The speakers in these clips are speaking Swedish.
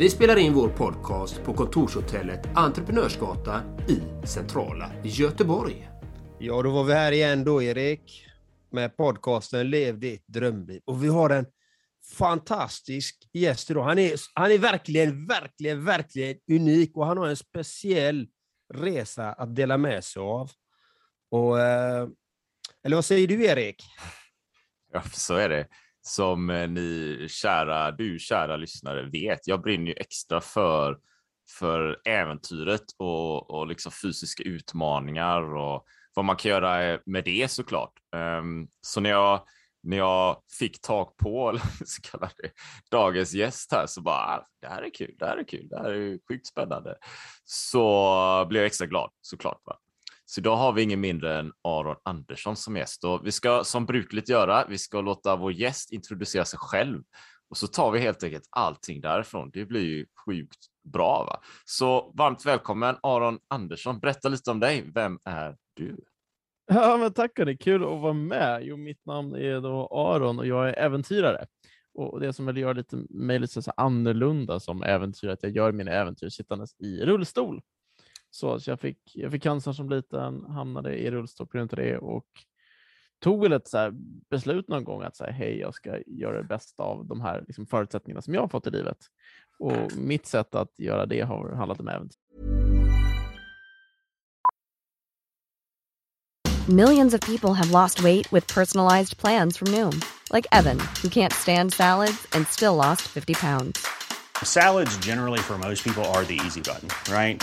Vi spelar in vår podcast på kontorshotellet Entreprenörsgatan i centrala Göteborg. Ja, då var vi här igen då, Erik, med podcasten Lev ditt drömliv. Och vi har en fantastisk gäst idag. Han är, han är verkligen, verkligen, verkligen unik och han har en speciell resa att dela med sig av. Och, eh, eller vad säger du, Erik? Ja, så är det. Som eh, ni kära, du kära lyssnare vet, jag brinner ju extra för, för äventyret och, och liksom fysiska utmaningar och vad man kan göra eh, med det såklart. Um, så när jag, när jag fick tag på, eller så kallar det, dagens gäst här så bara, ah, det här är kul, det här är kul, det här är sjukt spännande. Så blev jag extra glad såklart. Va? Så idag har vi ingen mindre än Aron Andersson som gäst och vi ska som brukligt göra, vi ska låta vår gäst introducera sig själv och så tar vi helt enkelt allting därifrån. Det blir ju sjukt bra. Va? Så varmt välkommen Aron Andersson. Berätta lite om dig. Vem är du? Ja, men tack hörni. Kul att vara med. Jo, mitt namn är då Aron och jag är äventyrare. Och det som väl gör lite, mig lite så annorlunda som äventyrare, är att jag gör mina äventyr sittandes i rullstol. Så, så jag, fick, jag fick cancer som liten, hamnade i rullstol på grund av det och tog väl ett så beslut någon gång att säga hej, jag ska göra det bästa av de här liksom, förutsättningarna som jag har fått i livet. Och mitt sätt att göra det har handlat om äventyr. Millions of people have lost weight with personalized plans from Noom. Like Evan, who can't stand salads and still lost 50 pounds. Salads generally for most people are the easy button, right?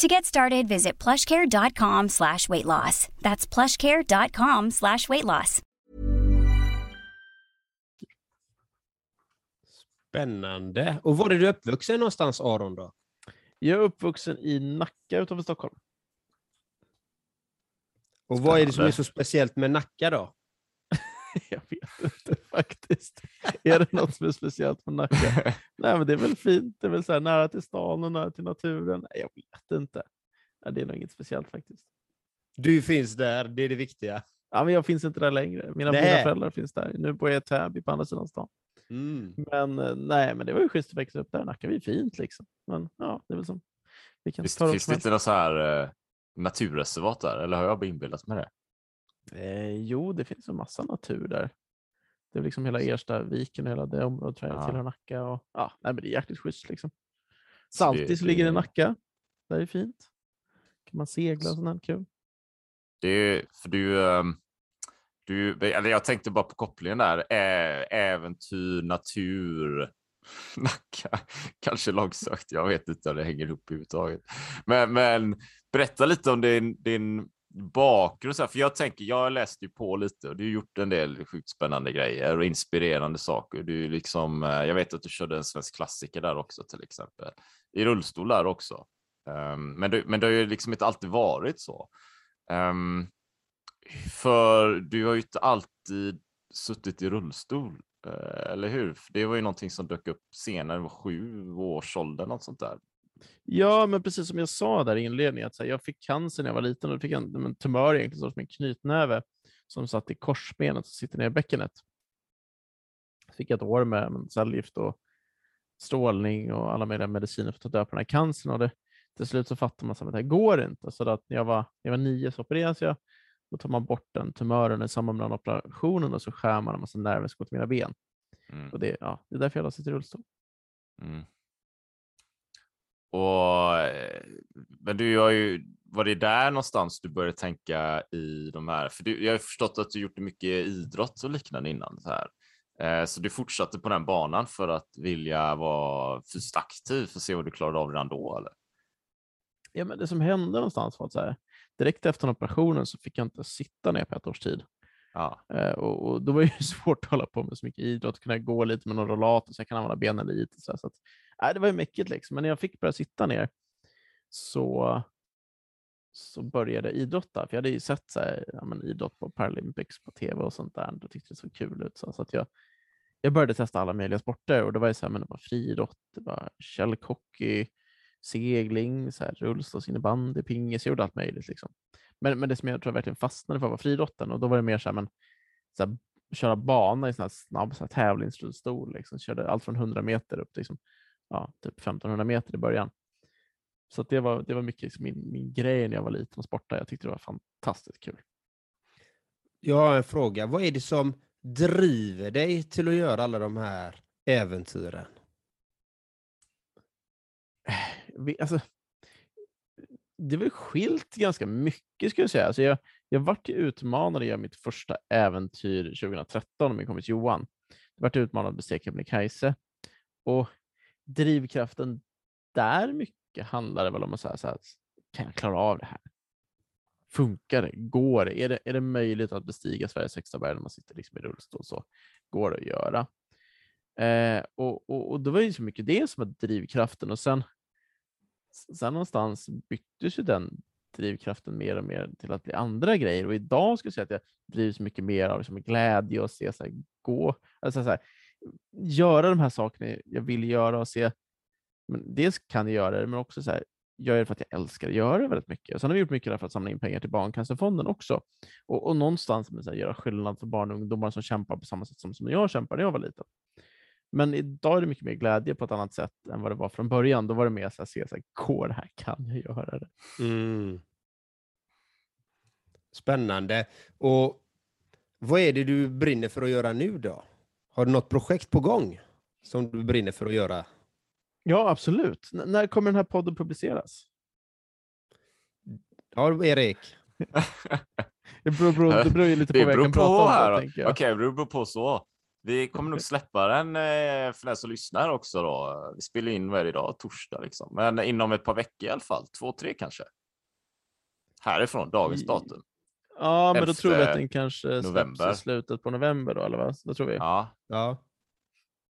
To get started, visit plushcare.com slash weight loss. That's plushcare.com slash weight loss. Spännande. Och var är du uppvuxen någonstans, Aron? Då? Jag är uppvuxen i Nacka utanför Stockholm. Och vad är det som är så speciellt med Nacka då? jag vet inte faktiskt. Är det något som är speciellt med Nacka? Nej, men det är väl fint. Det är väl så här, nära till stan och nära till naturen. Nej, jag vet inte. Nej, det är nog inget speciellt faktiskt. Du finns där, det är det viktiga. Ja, men jag finns inte där längre. Mina, mina föräldrar finns där. Nu bor jag i Täby på andra sidan stan. Mm. Men eh, nej, men det var ju schysst att växa upp där. Nacka är fint liksom. Men ja, det är väl som vilken Visst, Finns det inte något så här eh, naturreservat där? Eller har jag inbillat mig det? Eh, jo, det finns en massa natur där. Det är liksom hela Ersta viken och hela det området tror jag, ja. tillhör Nacka. Och, ja, nej, men det är jäkligt schysst. Liksom. Saltis det, ligger i Nacka. Det är fint. kan man segla och sånt kul. Det är, för du, ehm, du, eller jag tänkte bara på kopplingen där. Äventyr, natur, Nacka. Kanske långsökt. Jag vet inte om det hänger ihop överhuvudtaget. Men, men berätta lite om din, din bakgrund. Så här, för jag tänker, jag läste ju på lite och du har gjort en del sjukt spännande grejer och inspirerande saker. Du liksom, eh, jag vet att du körde en svensk klassiker där också till exempel. I rullstol där också. Um, men, det, men det har ju liksom inte alltid varit så. Um, för du har ju inte alltid suttit i rullstol, eh, eller hur? Det var ju någonting som dök upp senare, var sju års ålder, något sånt där. Ja, men precis som jag sa där i inledningen, att här, jag fick cancer när jag var liten och då fick jag en tumör egentligen som en knytnäve som satt i korsbenet och sitter ner i bäckenet. Så fick jag ett år med, cellgift och strålning och alla möjliga mediciner för att ta död på den här cancern. Och det, till slut så fattar man att det här går inte. Så att när jag var, när jag var nio så opererades jag. Då tar man bort den tumören i samband med den operationen och så skär man en massa nerver som går till mina ben. Mm. Och det, ja, det är därför jag sitter i rullstol. Mm. Och, eh, men du har ju, var det där någonstans du började tänka i de här, för du, jag har förstått att du gjort mycket idrott och liknande innan. Så, här. Eh, så du fortsatte på den banan för att vilja vara fysiskt aktiv för att se vad du klarade av redan då? Eller? Ja, men det som hände någonstans var att så här, direkt efter operationen så fick jag inte sitta ner på ett års tid. Ja. Eh, och, och, då var det ju svårt att hålla på med så mycket idrott, kunna gå lite med någon rollator så jag kan använda benen lite. Så, så att, nej, det var ju mycket liksom. Men när jag fick börja sitta ner så, så började jag idrotta. För jag hade ju sett så här, ja, men, idrott på Paralympics på tv och sånt där. och tyckte det såg kul ut. Så, så att jag, jag började testa alla möjliga sporter och det var ju så här, men det var friidrott, det var källhockey, segling, så här, rullstolsinnebandy, pingis, jag gjorde allt möjligt. Liksom. Men, men det som jag tror jag verkligen fastnade för var friidrotten och då var det mer så här, men, så här, köra bana i sån här snabb så här, tävlingsrullstol. Liksom. Körde allt från 100 meter upp till liksom, ja, typ 1500 meter i början. Så det, var, det var mycket liksom min, min grej när jag var liten och sportade. Jag tyckte det var fantastiskt kul. Jag har en fråga. Vad är det som driver dig till att göra alla de här äventyren? Vi, alltså, det var skilt ganska mycket skulle jag säga. Alltså jag, jag vart ju utmanad göra mitt första äventyr 2013 med min kompis Johan. Jag vart utmanad att bestiga Kebnekaise. Och drivkraften där mycket handlade väl om att säga så här, kan jag klara av det här? Funkar det? Går det? Är det, är det möjligt att bestiga Sveriges högsta berg när man sitter liksom i rullstol? Så går det att göra. Eh, och, och, och det var ju så mycket det som var drivkraften och sen, sen någonstans byttes ju den drivkraften mer och mer till att bli andra grejer. Och idag skulle jag säga att jag drivs mycket mer av liksom glädje och se så här, gå, alltså så här, göra de här sakerna jag vill göra och se. Men dels kan jag göra det, men också så här, jag gör det för att jag älskar att göra det väldigt mycket. Och sen har vi gjort mycket för att samla in pengar till Barncancerfonden också. Och, och någonstans med så här, göra skillnad för barn och ungdomar som kämpar på samma sätt som, som jag kämpade när jag var liten. Men idag är det mycket mer glädje på ett annat sätt än vad det var från början. Då var det mer så att se, så här, går det här? Kan jag göra det? Mm. Spännande. Och vad är det du brinner för att göra nu då? Har du något projekt på gång som du brinner för att göra? Ja, absolut. N när kommer den här podden publiceras? Ja, Erik. det, beror, beror, det beror ju lite på det vad jag kan på prata om. Här, Okej, okay, det beror på så. Vi kommer nog släppa den eh, för den som lyssnar också. Då. Vi spelar in, det idag? Torsdag liksom. Men inom ett par veckor i alla fall. Två, tre kanske. Härifrån, dagens datum. Ja, men då tror vi att den kanske november. i slutet på november då, eller vad? Då tror vi. Ja. ja.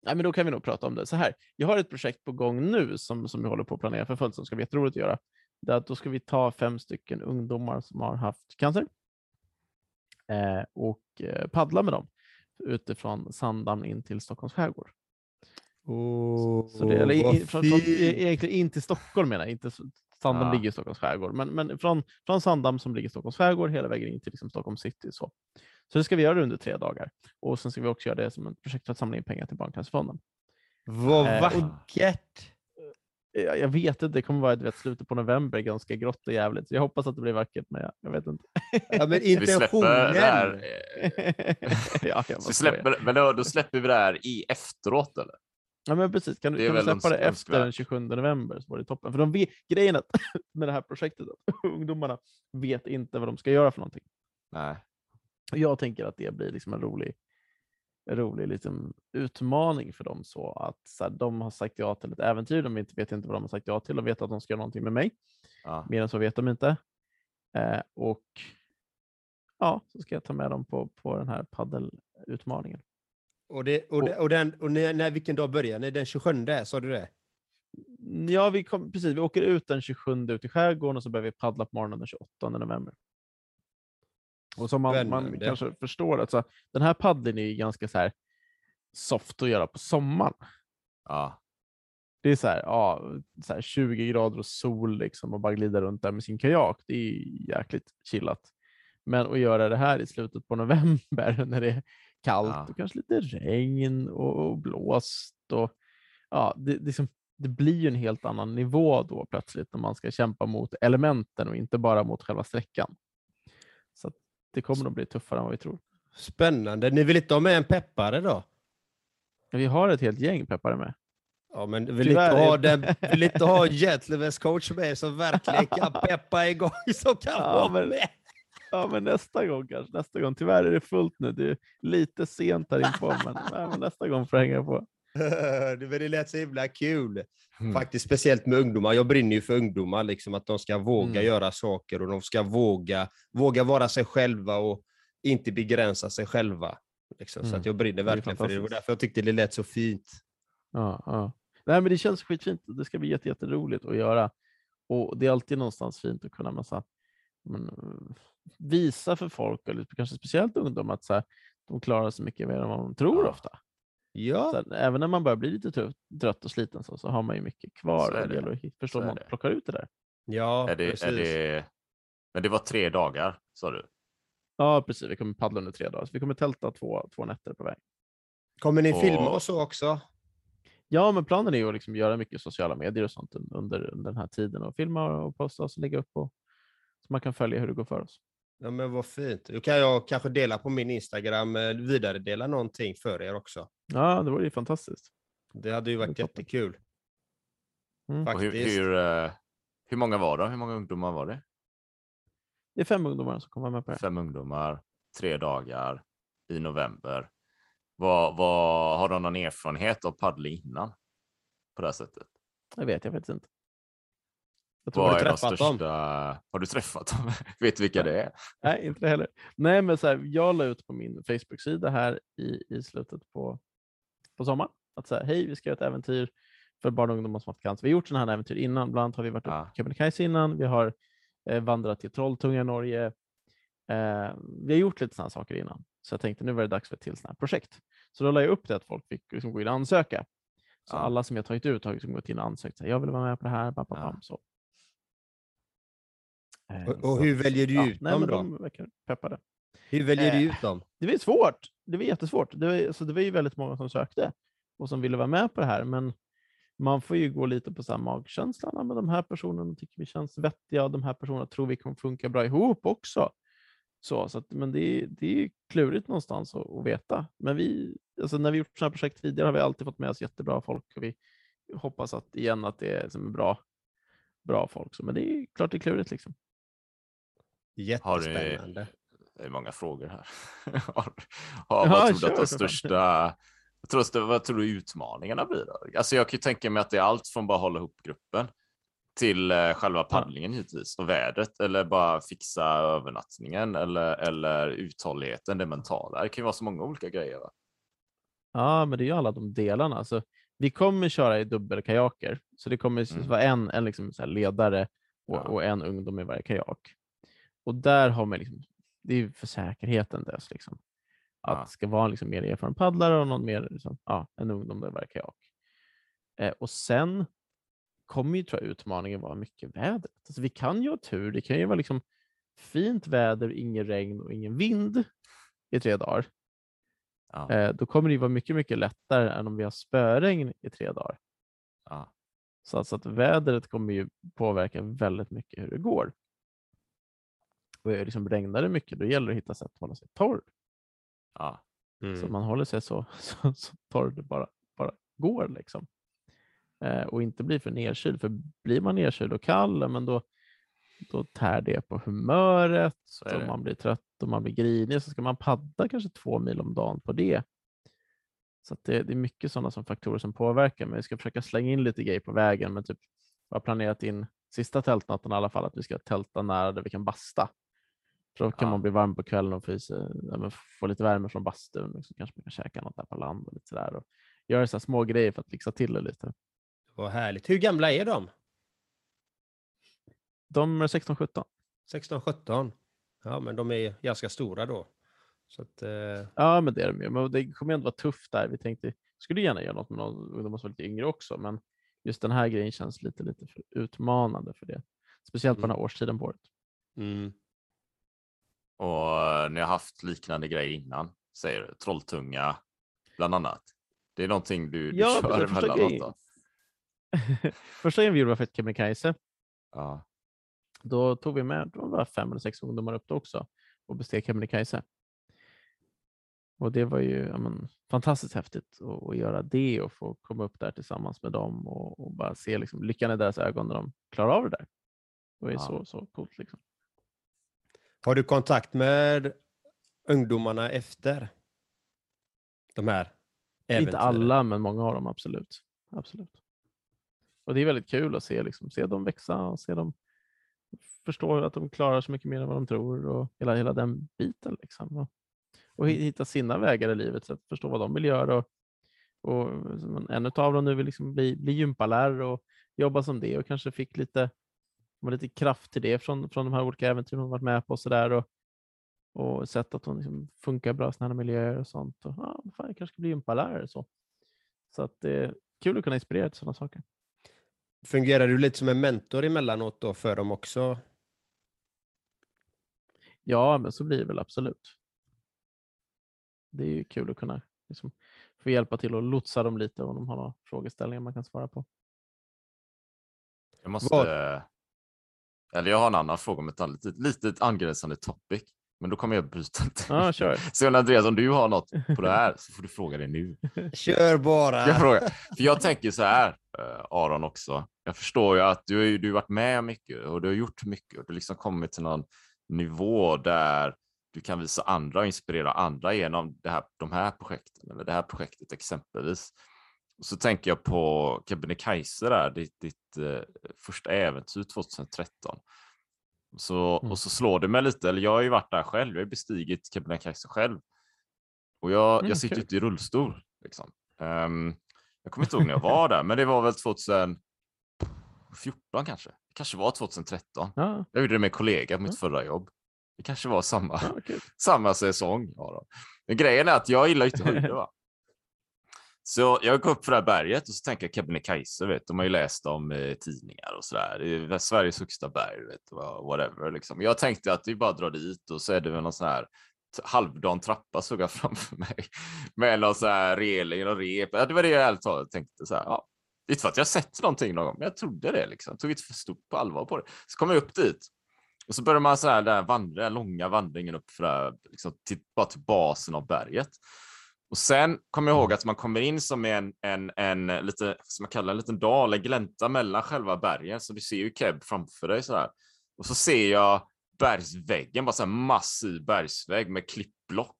Nej, men då kan vi nog prata om det. Så här, jag har ett projekt på gång nu som, som vi håller på att planera för fullt som ska bli jätteroligt att göra. Det att då ska vi ta fem stycken ungdomar som har haft cancer eh, och eh, paddla med dem utifrån Sandhamn in till Stockholms skärgård. Oh, så det, eller, in, från, från, egentligen in till Stockholm menar jag, inte Sandhamn ja. ligger i Stockholms skärgård, men, men från, från Sandhamn som ligger i Stockholms skärgård hela vägen in till liksom Stockholm city. Så. så det ska vi göra under tre dagar och sen ska vi också göra det som ett projekt för att samla in pengar till Barncancerfonden. Vad eh, vackert! Jag, jag vet inte, det kommer vara vet, slutet på november, ganska grått och jävligt. Jag hoppas att det blir vackert, men jag, jag vet inte. Ja, men intentionen! ja, vi släpper, men då, då, släpper vi det här i efteråt, eller? Ja, men precis. Kan, kan vi släppa det efter den 27 november så var det toppen. För de vet, grejen att, med det här projektet, att ungdomarna vet inte vad de ska göra för någonting. Nej. Jag tänker att det blir liksom en rolig, en rolig liksom utmaning för dem. så att så här, De har sagt ja till ett äventyr, de vet, vet inte vad de har sagt ja till och vet att de ska göra någonting med mig. Ja. Mer än så vet de inte. Eh, och ja, så ska jag ta med dem på, på den här paddelutmaningen. Och, det, och, det, och, den, och när, när, vilken dag börjar ni? Den 27, sa du det? Ja, vi, kom, precis, vi åker ut den 27 ut i skärgården och så börjar vi paddla på morgonen den 28 november. Och som man, man kanske förstår, alltså, den här paddeln är ju ganska så här soft att göra på sommaren. Ja, Det är så här, ja, så här 20 grader och sol liksom och bara glida runt där med sin kajak. Det är jäkligt chillat. Men att göra det här i slutet på november när det är kallt Ja. och kanske lite regn och, och blåst och ja, det, det, är som, det blir ju en helt annan nivå då plötsligt när man ska kämpa mot elementen och inte bara mot själva sträckan. Så det kommer att bli tuffare än vad vi tror. Spännande. Ni vill inte ha med en peppare då? Vi har ett helt gäng peppare med. Ja, men vill Tyvärr inte ha, den, vill inte ha Gentlemen's coach med som verkligen kan peppa igång som kan Ja, vara men- med. Ja, men nästa gång kanske. Nästa gång. Tyvärr är det fullt nu. Det är lite sent här inpå, men, nej, men nästa gång får jag hänga på. Det, det lät så himla kul. Mm. Faktiskt speciellt med ungdomar. Jag brinner ju för ungdomar, liksom, att de ska våga Mm. göra saker och de ska våga, våga vara sig själva och inte begränsa sig själva. Liksom. Så Mm. att jag brinner verkligen för det. Det var därför jag tyckte det lät så fint. Ja, ja. Nej, men det känns skitfint. Det ska bli jätte, jätteroligt att göra. Och det är alltid någonstans fint att kunna massa, men, visa för folk, eller kanske speciellt ungdomar, att så här, de klarar sig mycket mer än vad de tror Ja. ofta. Så Ja, här, även när man börjar bli lite trött, och sliten så, så har man ju mycket kvar. Så är och det det. gäller att förstå Så hur är man det. plockar ut det där. ja är det, precis. är det... Men det var tre dagar, sa du? Ja, precis. Vi kommer paddla under tre dagar. Så vi kommer tälta två, två nätter på väg. Kommer ni Och- filma och så också? Ja, men planen är ju att liksom göra mycket sociala medier och sånt un- under, under den här tiden och filma och posta och lägga upp och, så man kan följa hur det går för oss. Ja, men vad fint. Då kan jag kanske dela på min Instagram, eh, vidare dela någonting för er också. Ja, det vore ju fantastiskt. Det hade ju varit Det jättekul. Mm. Och hur, Faktiskt. hur, eh, hur många var det? Hur många ungdomar var det? Det är fem ungdomar som kommer med på det. Fem ungdomar, tre dagar i november. Vad, vad, har de någon erfarenhet av paddling innan? På det här sättet? Jag vet, jag vet inte. Jag tror Vad är de största... Har du träffat dem? Vet du vilka det är? Nej, inte det heller. Nej, men så här, jag la ut på min Facebook-sida här i, i slutet på, på sommaren att säga hej, vi ska göra ett äventyr för barn och ungdomar som haft cancer. Vi har gjort sådana här äventyr innan. Bland annat har vi varit Ja. på Kebnekaise innan. Vi har eh, vandrat till Trolltunga i Norge. Eh, vi har gjort lite sådana saker innan, så jag tänkte nu var det dags för ett till sådant här projekt. Så då la jag upp det att folk fick liksom gå in och ansöka. Så Ja. alla som jag tagit ut har liksom gått in och ansökt. Så här, jag vill vara med på det här. Bam, bam, Ja. bam, så. Eh, Och, så och hur väljer du ja, ut nej, dem men då? De verkar peppade. Hur väljer du Eh, ut dem? Det var svårt. Det var jättesvårt. Det var, alltså, det var ju väldigt många som sökte och som ville vara med på det här. Men man får ju gå lite på så magkänslan. Ja, Men de här personerna tycker vi känns vettiga. De här personerna tror vi kommer funka bra ihop också. Så, så att, men det är, det är klurigt någonstans att, att veta. Men vi, alltså när vi gjort sådana här projekt tidigare har vi alltid fått med oss jättebra folk. Och vi hoppas att, igen att det är som är bra, bra folk. Så, men det är klart det är klurigt. Liksom. Har du- Jättespännande. Det är många frågor här. har, har, Ja, vad tror du att de för fan. största... Tror, du, vad tror du utmaningarna blir? Då? Alltså jag kan ju tänka mig att det är allt från bara hålla ihop gruppen till eh, själva paddlingen givetvis och vädret eller bara fixa övernattningen eller, eller uthålligheten, det mentala. Det kan ju vara så många olika grejer. Va? Ja, men det är ju alla de delarna. Alltså, vi kommer köra i dubbelkajaker, så det kommer Mm. vara en, en liksom ledare och, Ja. och en ungdom i varje kajak. Och där har man liksom, det är för säkerheten dess. Liksom. Att Ja. det ska vara en liksom mer erfaren paddlare och någon mer, liksom, ja, en ungdom varje kajak. Eh, och sen kommer ju tror jag, utmaningen vara mycket vädret. Alltså, vi kan ju ha tur. Det kan ju vara liksom fint väder, ingen regn och ingen vind i tre dagar. Ja. Eh, då kommer det vara mycket, mycket lättare än om vi har spöregn i tre dagar. Ja. Så, att- så att vädret kommer ju påverka väldigt mycket hur det går. Liksom regnar det mycket, då gäller det att hitta sätt att hålla sig torr. Ja. Så Mm. man håller sig så, så, så torr det bara, bara går. Liksom. Eh, och inte blir för nedkyld. För blir man nedkyld och kall, men då, då tär det på humöret. Så man blir trött och man blir grinig. Så ska man paddla kanske två mil om dagen på det. Så det, det är mycket sådana som faktorer som påverkar. Men vi ska försöka slänga in lite grejer på vägen. Men typ, jag har planerat in sista tältnatten i alla fall att vi ska tälta nära där vi kan basta. För då kan Ja. man bli varm på kvällen och få, sig, få lite värme från bastun. Och så kanske man kan käka något där på land och lite sådär. Och göra så små grejer för att fixa till det lite. Vad härligt. Hur gamla är de? De är 16-17. 16, 17? Ja, men de är ganska stora då. Att, eh, Ja, men det är de ju. Men det kommer ändå vara tufft där. Vi tänkte, skulle gärna göra något med någon ungdomar som var lite yngre också, men just den här grejen känns lite, lite för utmanande för det. Speciellt på den här årstiden på året. mm. Och eh, ni har haft liknande grejer innan, säger du. Trolltunga, bland annat. Det är någonting du, du Ja, kör emellanåt? Första gången vi gjorde var för Kebnekaise. Ja. Då tog vi med det var fem eller sex ungdomar upp också och besteg Kebnekaise. Och det var ju ja, men, fantastiskt häftigt att, att göra det och få komma upp där tillsammans med dem och, och bara se liksom, lyckan i deras ögon när de klarar av det där. Det var ju Ja. så, så coolt. Liksom. Har du kontakt med ungdomarna efter de här Inte äventyren? alla, men många av dem absolut. absolut. Och det är väldigt kul att se, liksom, se dem växa och se dem förstå att de klarar så mycket mer än vad de tror och hela, hela den biten. Liksom. Och, och hi- hitta sina vägar i livet, så att förstå vad de vill göra. Och, och en av dem nu vill liksom bli, bli gympalärare och jobba som det och kanske fick lite, var lite kraft till det från, från de här olika äventyren hon varit med på. Och, så där, och, och sett att hon liksom funkar bra i sådana här miljöer och sånt. Och, ah, fan, jag kanske ska bli gympalärare. Så, så att det är kul att kunna inspirera till sådana saker. Fungerar du lite som en mentor emellanåt då för dem också? Ja, men så blir det väl absolut. Det är ju kul att kunna liksom, få hjälpa till och lotsa dem lite om de har några frågeställningar man kan svara på. Jag måste... Eller jag har en annan fråga om ett annat litet, litet angränsande topic. Men då kommer jag bryta. Ja, kör. Så Andreas, om du har något på det här så får du fråga det nu. Kör bara! Jag, frågar. För jag tänker så här, eh, Aron också. Jag förstår ju att du har du varit med mycket och du har gjort mycket och du har liksom kommit till någon nivå där du kan visa andra och inspirera andra genom det här, de här projekten eller det här projektet exempelvis. Så tänker jag på Kebnekaise där, ditt, ditt eh, första äventyr 2013. Så, Mm. Och så slår det mig lite, eller jag har ju varit där själv, jag har ju bestigit Kebnekaise själv. Och jag, Mm, jag sitter kul. ute i rullstol. Liksom. Ehm, jag kommer inte ihåg när jag var där, men det var väl 2014 kanske. Det kanske var 2013. Ja, Jag gjorde det med en kollega på mitt Mm. förra jobb. Det kanske var samma, ja, kul. samma säsong. Ja då. Men grejen är att jag gillar ju inte höjder. Va? Så jag går upp för det här berget och så tänker jag Kebnekaise, vet, de har ju läst om eh, tidningar och sådär. Det är Sveriges högsta berg, vet, whatever. Liksom. Jag tänkte att vi bara drar dit och så är det väl någon sån här halvdan trappa såg jag framför mig med någon sån här reling och rep. Ja, det var det jag ärligt talat tänkte. Så här, ja. Inte för att jag sett någonting någon gång, men jag trodde det. Liksom. Jag tog inte för stort på allvar på det. Så kom jag upp dit och så börjar man så här, där vandra, långa vandringen upp för det här, liksom, till, bara till basen av berget. Och sen kommer jag ihåg att man kommer in som en, en, en lite, som man kallar en liten dal, en glänta mellan själva bergen. Så du ser ju Keb framför dig så här. Och så ser jag bergsväggen, bara så här massiv bergsvägg med klippblock.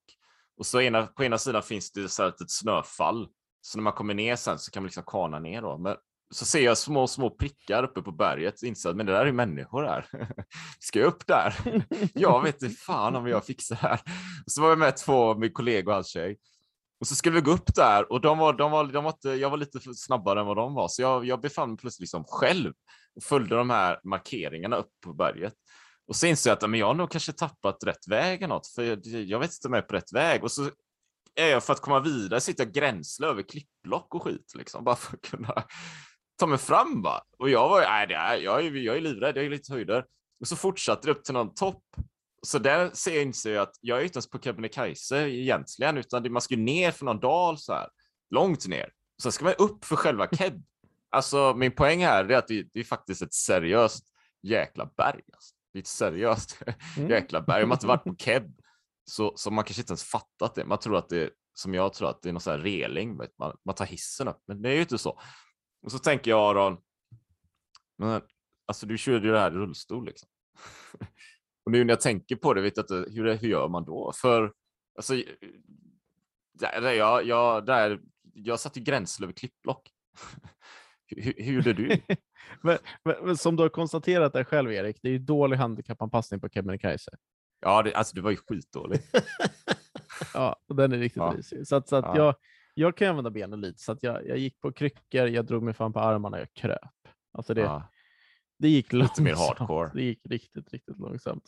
Och så ena, på ena sidan finns det så här ett snöfall. Så när man kommer ner sen så kan man liksom kana ner då. Men så ser jag små, små prickar uppe på berget. Inser att men det där är människor här. Ska jag upp där? jag vet inte fan om jag fixar det här. Så var jag med två, min kollega och hans tjej. Och så skulle vi gå upp där och de var, de var, de var inte, jag var lite snabbare än vad de var. Så jag, jag befann mig plötsligt liksom själv och följde de här markeringarna upp på berget. Och så insåg jag att men jag har nog kanske tappat rätt väg eller något, för jag, jag vet inte om jag är på rätt väg. Och så är jag för att komma vidare sitter jag gränsle över klippblock och skit, liksom, bara för att kunna ta mig fram. Va? Och jag var nej, det är, jag, är, jag är livrädd, jag är lite höjder. Och så fortsatte det upp till någon topp. Så där ser jag, inser jag att jag är inte ens på Kebnekaise egentligen, utan man ska ju ner för någon dal så här, långt ner. Sen ska man upp för själva Keb. Alltså min poäng här är att det, det är faktiskt ett seriöst jäkla berg. Alltså. Det är ett seriöst Mm. jäkla berg. Om man inte varit på Keb så, så man kanske inte ens fattat det. Man tror att det som jag tror att det är någon sån här reling, man, man tar hissen upp, men det är ju inte så. Och så tänker jag Aron, men, alltså du körde ju det här i rullstol liksom. Och nu när jag tänker på det, vet jag inte, hur, hur gör man då? För alltså, där, jag, jag, där, jag satt ju gränsle över klippblock. hur, hur gjorde du? men, men, som du har konstaterat där själv, Erik, det är ju dålig handikappanpassning på Kebnekaise. Ja, det, alltså det var ju skitdåligt. Ja, och den är riktigt Ja. risig. Så att, så att Ja. jag, jag kan använda benen lite, så att jag, jag gick på kryckor, jag drog mig fram på armarna, jag kröp. Alltså det, Ja, det gick Lite långsamt. mer hardcore. Det gick riktigt, riktigt långsamt.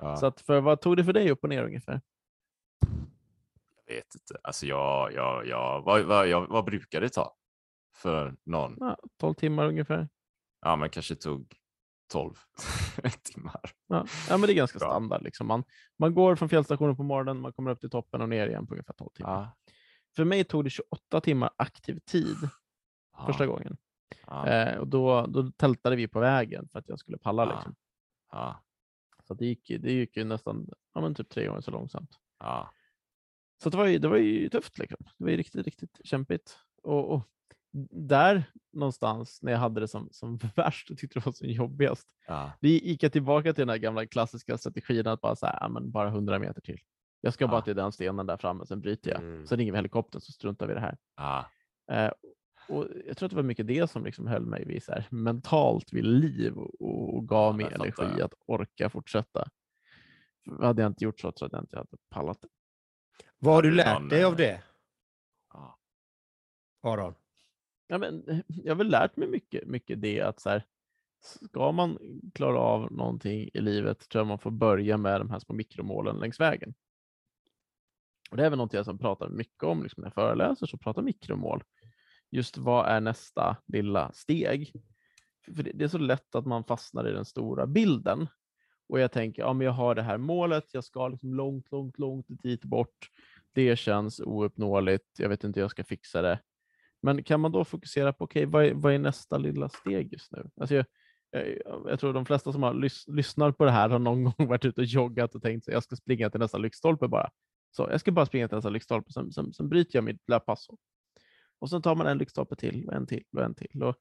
Ja. Så att för vad tog det för dig upp och ner ungefär? Jag vet inte. Alltså jag, jag, jag, vad, vad, jag, vad brukar det ta för någon? Ja, 12 timmar ungefär. Ja, men kanske tog 12 timmar. Ja, ja men det är ganska Bra. standard. Liksom. Man, man går från fjällstationen på morgonen, man kommer upp till toppen och ner igen på ungefär 12 timmar. Ja, För mig tog det 28 timmar aktiv tid ja, första gången. Eh, och då, då tältade vi på vägen för att jag skulle palla. Ja. Liksom. Så det gick, det gick ju nästan ja, men typ tre gånger så långsamt. ja. Så det var ju, det var ju tufft. Liksom. Det var ju riktigt, riktigt kämpigt. Och, och där någonstans när jag hade det som, som värst och tyckte det var som jobbigast, ja. det gick jag tillbaka till den här gamla klassiska strategin att bara så här, men bara 100 meter till. Jag ska bara Ja. till den stenen där framme, sen bryter jag. Mm. Sen ringer vi helikoptern så struntar vi i det här. ja. Eh, och jag tror att det var mycket det som liksom höll mig vid så här, mentalt vid liv och, och gav Ja, mig jag fattar. energi att orka fortsätta. För hade jag inte gjort så tror jag att jag inte hade pallat det. Vad har du Hade lärt dig eh, av det, ja. Aron? Ja, men, eh, jag har väl lärt mig mycket, mycket det att så här, ska man klara av någonting i livet tror jag man får börja med de här små mikromålen längs vägen. Och Det är väl något jag som pratar mycket om liksom när jag föreläser, så pratar mikromål. Just vad är nästa lilla steg? För det det är så lätt att man fastnar i den stora bilden. Och jag tänker, ja men jag har det här målet, jag ska liksom långt, långt, långt dit bort. Det känns ouppnåeligt, jag vet inte hur jag ska fixa det. Men kan man då fokusera på, okej, vad, är, vad är nästa lilla steg just nu? Alltså jag, jag, jag tror de flesta som har lys, lyssnar på det här har någon gång varit ute och joggat och tänkt att jag ska springa till nästa lyktstolpe bara. Så jag ska bara springa till nästa lyktstolpe, sen, sen, sen bryter jag mitt löppass. Och och sen tar man en lyktstolpe till och en till och en till. Och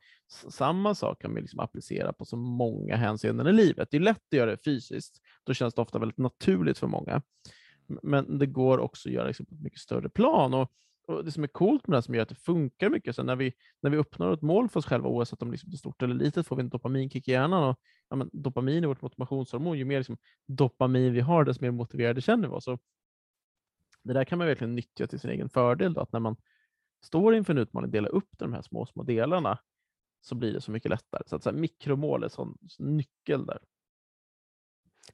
samma sak kan man liksom applicera på så många hänseenden i livet. Det är lätt att göra det fysiskt, då känns det ofta väldigt naturligt för många. Men det går också att göra liksom på ett mycket större plan. Och, och Det som är coolt med det här som gör att det funkar mycket, så när vi, när vi uppnår ett mål för oss själva, oavsett om liksom det är stort eller litet, får vi en dopaminkick i hjärnan. Och, ja, men dopamin är vårt motivationshormon. Ju mer liksom dopamin vi har, desto mer motiverade känner vi oss. Och Det där kan man verkligen nyttja till sin egen fördel. Då, att när man står inför en utmaning, dela upp de här små, små delarna, så blir det så mycket lättare. Så att så här, mikromål är en sån nyckel där.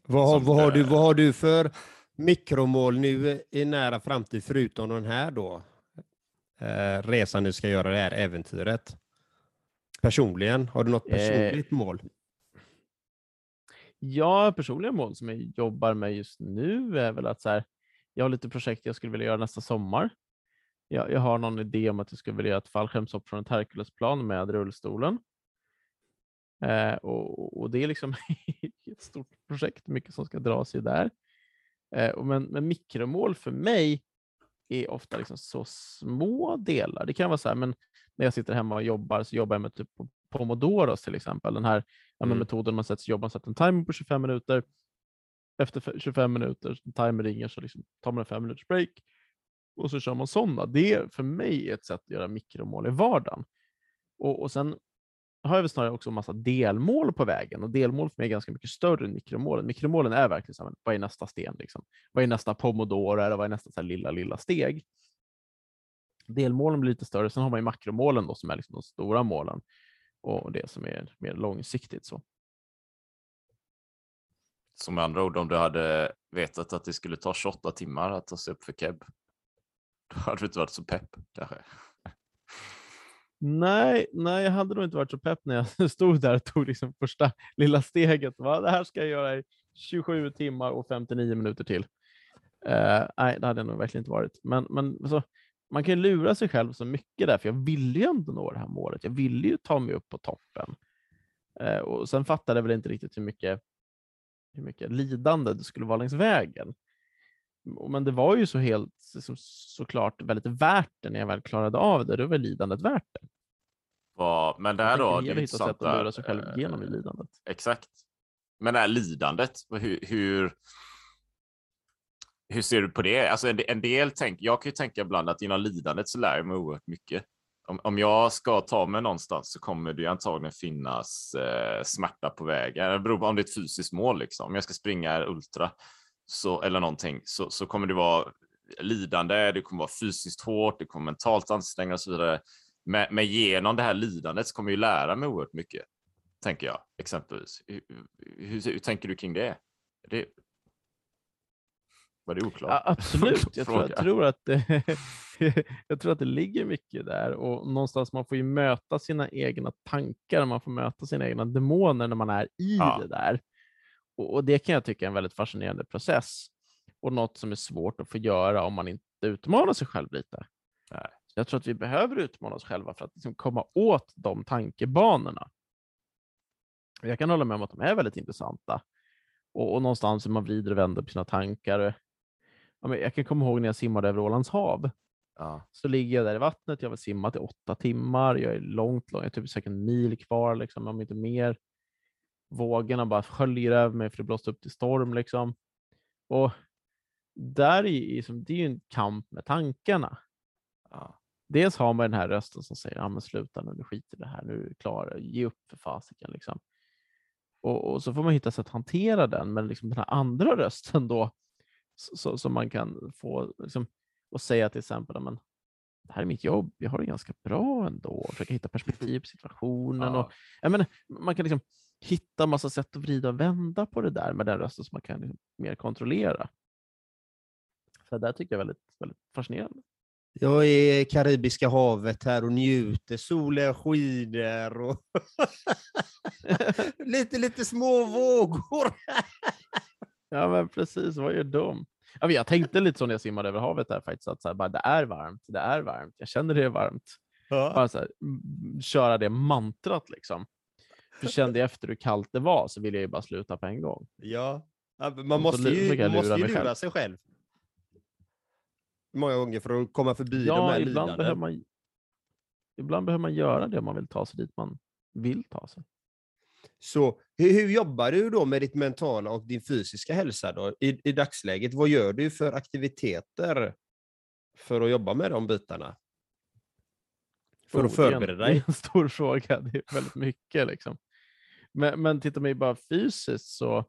Vad, har- Som, vad, har du, eh, vad har du för mikromål nu i nära framtid, förutom den här då? Eh, resan du ska göra, det här äventyret. Personligen, har du något Eh, personligt mål? Ja, personliga mål som jag jobbar med just nu är väl att så här, jag har lite projekt jag skulle vilja göra nästa sommar. Jag, jag har någon idé om att jag skulle vilja göra ett fallskärmshopp från ett Herculesplan med rullstolen. Eh, och, och det är liksom ett stort projekt, mycket som ska dras i där. Eh, men, men mikromål för mig är ofta liksom så små delar. Det kan vara så här, men när jag sitter hemma och jobbar så jobbar jag med typ på Pomodoros till exempel. Den här Mm. metoden man sätter sig jobbar, sätter en timer på 25 minuter. Efter fe- 25 minuter, timer ringer, så liksom tar man en fem minuters break och så kör man sådana. Det är för mig ett sätt att göra mikromål i vardagen. Och, och sen har jag väl snarare också en massa delmål på vägen och delmål för mig är ganska mycket större än mikromålen. Mikromålen är verkligen så här, vad är nästa sten? Liksom? Vad är nästa pomodoro? Eller vad är nästa så lilla, lilla steg? Delmålen blir lite större. Sen har man ju makromålen då, som är liksom de stora målen och det som är mer långsiktigt. så. Så med andra ord, om du hade vetat att det skulle ta 28 timmar att ta sig upp för keb, då hade du inte varit så pepp kanske. Nej, nej, jag hade nog inte varit så pepp när jag stod där och tog liksom första lilla steget. Va? Det här ska jag göra i 27 timmar och 59 minuter till. Uh, nej, det hade jag nog verkligen inte varit. Men, men alltså, man kan ju lura sig själv så mycket där, för jag ville ju ändå nå det här målet. Jag ville ju ta mig upp på toppen. Uh, och Sen fattade jag väl inte riktigt hur mycket, hur mycket lidande det skulle vara längs vägen. Men det var ju så helt så, såklart väldigt värt det när jag väl klarade av det. Då var lidandet värt det. Vad- Men det Jag här tänker då, det är hittat sätt intressant. att lura där, sig själv genom i eh, lidandet. Exakt. Men det här lidandet, hur, hur, hur ser du på det? Alltså en, en del tänk, jag kan ju tänka ibland att inom lidandet så lär jag mig oerhört mycket. Om, om jag ska ta mig någonstans så kommer det antagligen finnas eh, smärta på vägen. Det beror på om det är ett fysiskt mål. Liksom. Om jag ska springa ultra så, eller någonting så, så kommer det vara lidande, det kommer vara fysiskt hårt, det kommer mentalt ansträngande och så vidare. Men, men genom det här lidandet så kommer jag lära mig oerhört mycket, tänker jag exempelvis. Hur, hur, hur tänker du kring det? det var det oklart? Ja, absolut, jag tror, jag tror, att det, jag tror att det ligger mycket där och någonstans man får ju möta sina egna tankar, man får möta sina egna demoner när man är i Ja. det där. Och, och det kan jag tycka är en väldigt fascinerande process och något som är svårt att få göra om man inte utmanar sig själv lite. Nej. Jag tror att vi behöver utmana oss själva för att liksom komma åt de tankebanorna. Jag kan hålla med om att de är väldigt intressanta. Och, och någonstans hur man vrider och vänder på sina tankar. Jag kan komma ihåg när jag simmade över Ålands hav. Ja. Så ligger jag där i vattnet, jag har simmat i åtta timmar, jag är långt, långt jag är typ säkert en mil kvar, liksom, om inte mer. Vågorna bara sköljer över mig för det blåste upp till storm. Liksom. Och där är, ju liksom, det är ju en kamp med tankarna. Ja. Dels har man den här rösten som säger ja, men sluta nu, nu skiter det här, nu är du klar, ge upp för fasiken. Liksom. Och, och så får man hitta sätt att hantera den, men liksom den här andra rösten då, som man kan få liksom, och säga till exempel, "Ja, men, det här är mitt jobb, jag har det ganska bra ändå, försöka hitta perspektiv på situationen. Ja. Och, jag menar, man kan liksom hitta massa sätt att vrida och vända på det där med den rösten som man kan liksom mer kontrollera. Så det där tycker jag är väldigt, väldigt fascinerande. Jag är i Karibiska havet här och njuter. Solen skiner och lite, lite små vågor. Ja, men precis. Vad gör de? Ja, jag tänkte lite så när jag simmade över havet där faktiskt, att så här, bara, det är varmt, det är varmt, jag känner det är varmt. Bara så här, köra det mantrat liksom. Kände jag efter hur kallt det var så ville jag ju bara sluta på en gång. Ja, man måste ju, man måste lura ju lura sig själv. Många gånger för att komma förbi de Ja, här ibland lidanden. behöver, man, ibland behöver man göra det om man vill ta sig dit man vill ta sig. Så hur, hur jobbar du då med ditt mentala och din fysiska hälsa då, i, i dagsläget? Vad gör du för aktiviteter för att jobba med de bitarna? För att förbereda dig? en stor fråga, det är väldigt mycket. Liksom. Men, men tittar man bara fysiskt så,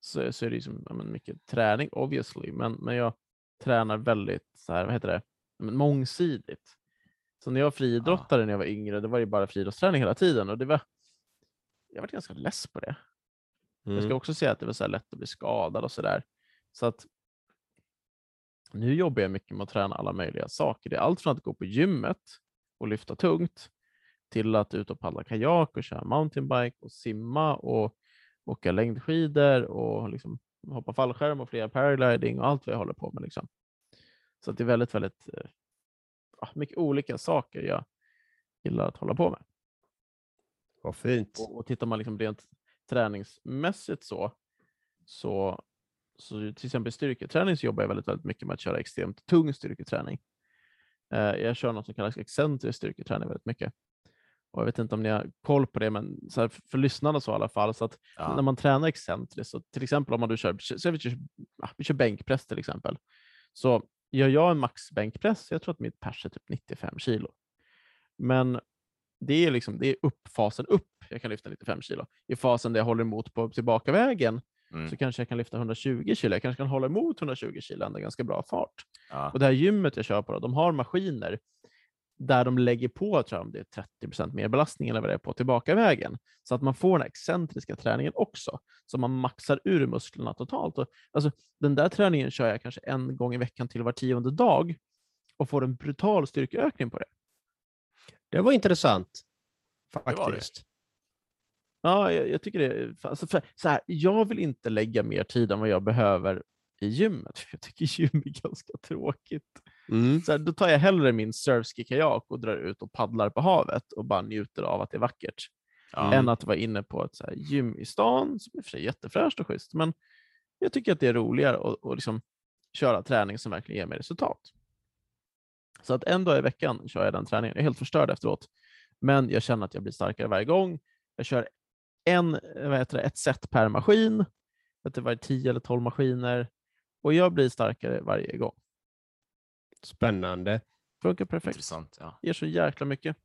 så, så är det ju som, ja, men mycket träning obviously, men, men jag tränar väldigt så här, vad heter det, Ja, men mångsidigt. Så när jag var friidrottare när jag var yngre, det var ju bara friidrottsträning hela tiden och det var, jag var ganska less på det. Jag ska Mm. också säga att det var så lätt att bli skadad och sådär. Så att nu jobbar jag mycket med att träna alla möjliga saker. Det är allt från att gå på gymmet och lyfta tungt till att ut och paddla kajak och köra mountainbike och simma och åka längdskidor och liksom hoppa fallskärm och flyga paragliding och allt vad jag håller på med. Liksom. Så det är väldigt, väldigt eh, ja, mycket olika saker jag gillar att hålla på med. Vad fint. Och, och tittar man liksom rent träningsmässigt så, så, så till exempel styrketräning så jobbar jag väldigt, väldigt mycket med att köra extremt tung styrketräning. Eh, jag kör något som kallas excentrisk styrketräning väldigt mycket. Och jag vet inte om ni har koll på det, men så för, lyssnarna så i alla fall, så att Ja. när man tränar excentriskt, så till exempel om man du kör, så vi, kör, vi kör bänkpress till exempel, så gör jag en maxbänkpress, jag tror att mitt pers är typ 95 kilo. Men det är, liksom, det är upp, fasen upp, jag kan lyfta 95 kilo. I fasen där jag håller emot på tillbakavägen Mm. så kanske jag kan lyfta 120 kilo. Jag kanske kan hålla emot 120 kilo ändå ganska bra fart. Ja. Och det här gymmet jag kör på, då, de har maskiner där de lägger på, tror jag, om det är 30% mer belastning eller vad det är på tillbakavägen. Så att man får den här excentriska träningen också. Så man maxar ur musklerna totalt. Och, alltså, den där träningen kör jag kanske en gång i veckan till var tionde dag och får en brutal styrkeökning på det. Det var intressant. var det. Ja, jag, jag tycker det. är- Alltså för, så här, jag vill inte lägga mer tid än vad jag behöver i gymmet. för Jag tycker gym är ganska tråkigt. Mm. Så här, då tar jag hellre min surfski-kajak och drar ut och paddlar på havet och bara njuter av att det är vackert. Ja. Än att vara inne på ett så här, gym i stan, som i och för sig är jättefräscht och schysst. Men jag tycker att det är roligare att, att liksom köra träning som verkligen ger mig resultat. Så att en dag i veckan kör jag den träningen. Jag är helt förstörd efteråt. Men jag känner att jag blir starkare varje gång. Jag kör en, vad heter det, ett set per maskin. Att det var 10 eller 12 maskiner. Och jag blir starkare varje gång. Spännande. Funkar perfekt. Intressant. Ja. ger så jäkla mycket.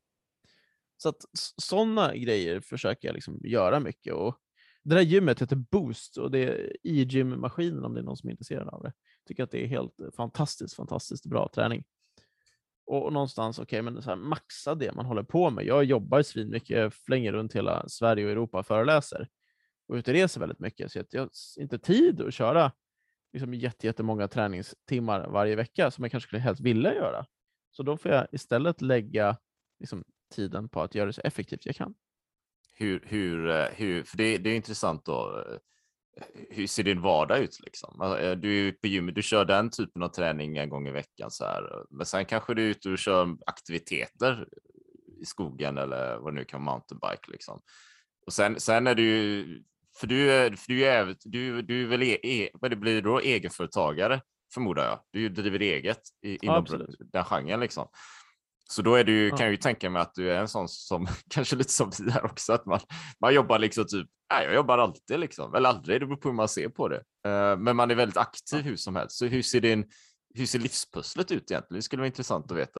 Så att sådana grejer försöker jag liksom göra mycket. Och det där gymmet heter Boost och det är e-gym-maskinen om det är någon som är intresserad av det. Tycker att det är helt fantastiskt, fantastiskt bra träning. Och någonstans, okej, okay, men så här, maxa det man håller på med. Jag jobbar svinmycket, flänger runt hela Sverige och Europa och föreläser och ute och reser väldigt mycket, så jag har inte tid att köra liksom jättemånga träningstimmar varje vecka som jag kanske skulle helst vilja göra. Så då får jag istället lägga liksom, tiden på att göra det så effektivt jag kan. Hur, hur, eh, hur, för det, det är intressant då. Eh, hur ser din vardag ut? Liksom? Alltså, du är på gymmet, du kör den typen av träning en gång i veckan, så här. men sen kanske du är ute och kör aktiviteter i skogen eller vad det nu kan vara, mountainbike. Liksom. Och sen, sen är du för du, är, för du, är, du, du är väl e, e, vad det blir då, egenföretagare, förmodar jag. Du driver eget i, inom ja, den genren. Liksom. Så då är du, ja. kan jag ju tänka mig att du är en sån som, kanske lite som vi här också, att man, man jobbar liksom typ, nej, jag jobbar alltid liksom, eller aldrig, det beror på hur man ser på det. Uh, men man är väldigt aktiv ja. hur som helst. Så hur ser, din, hur ser livspusslet ut egentligen? Det skulle vara intressant att veta.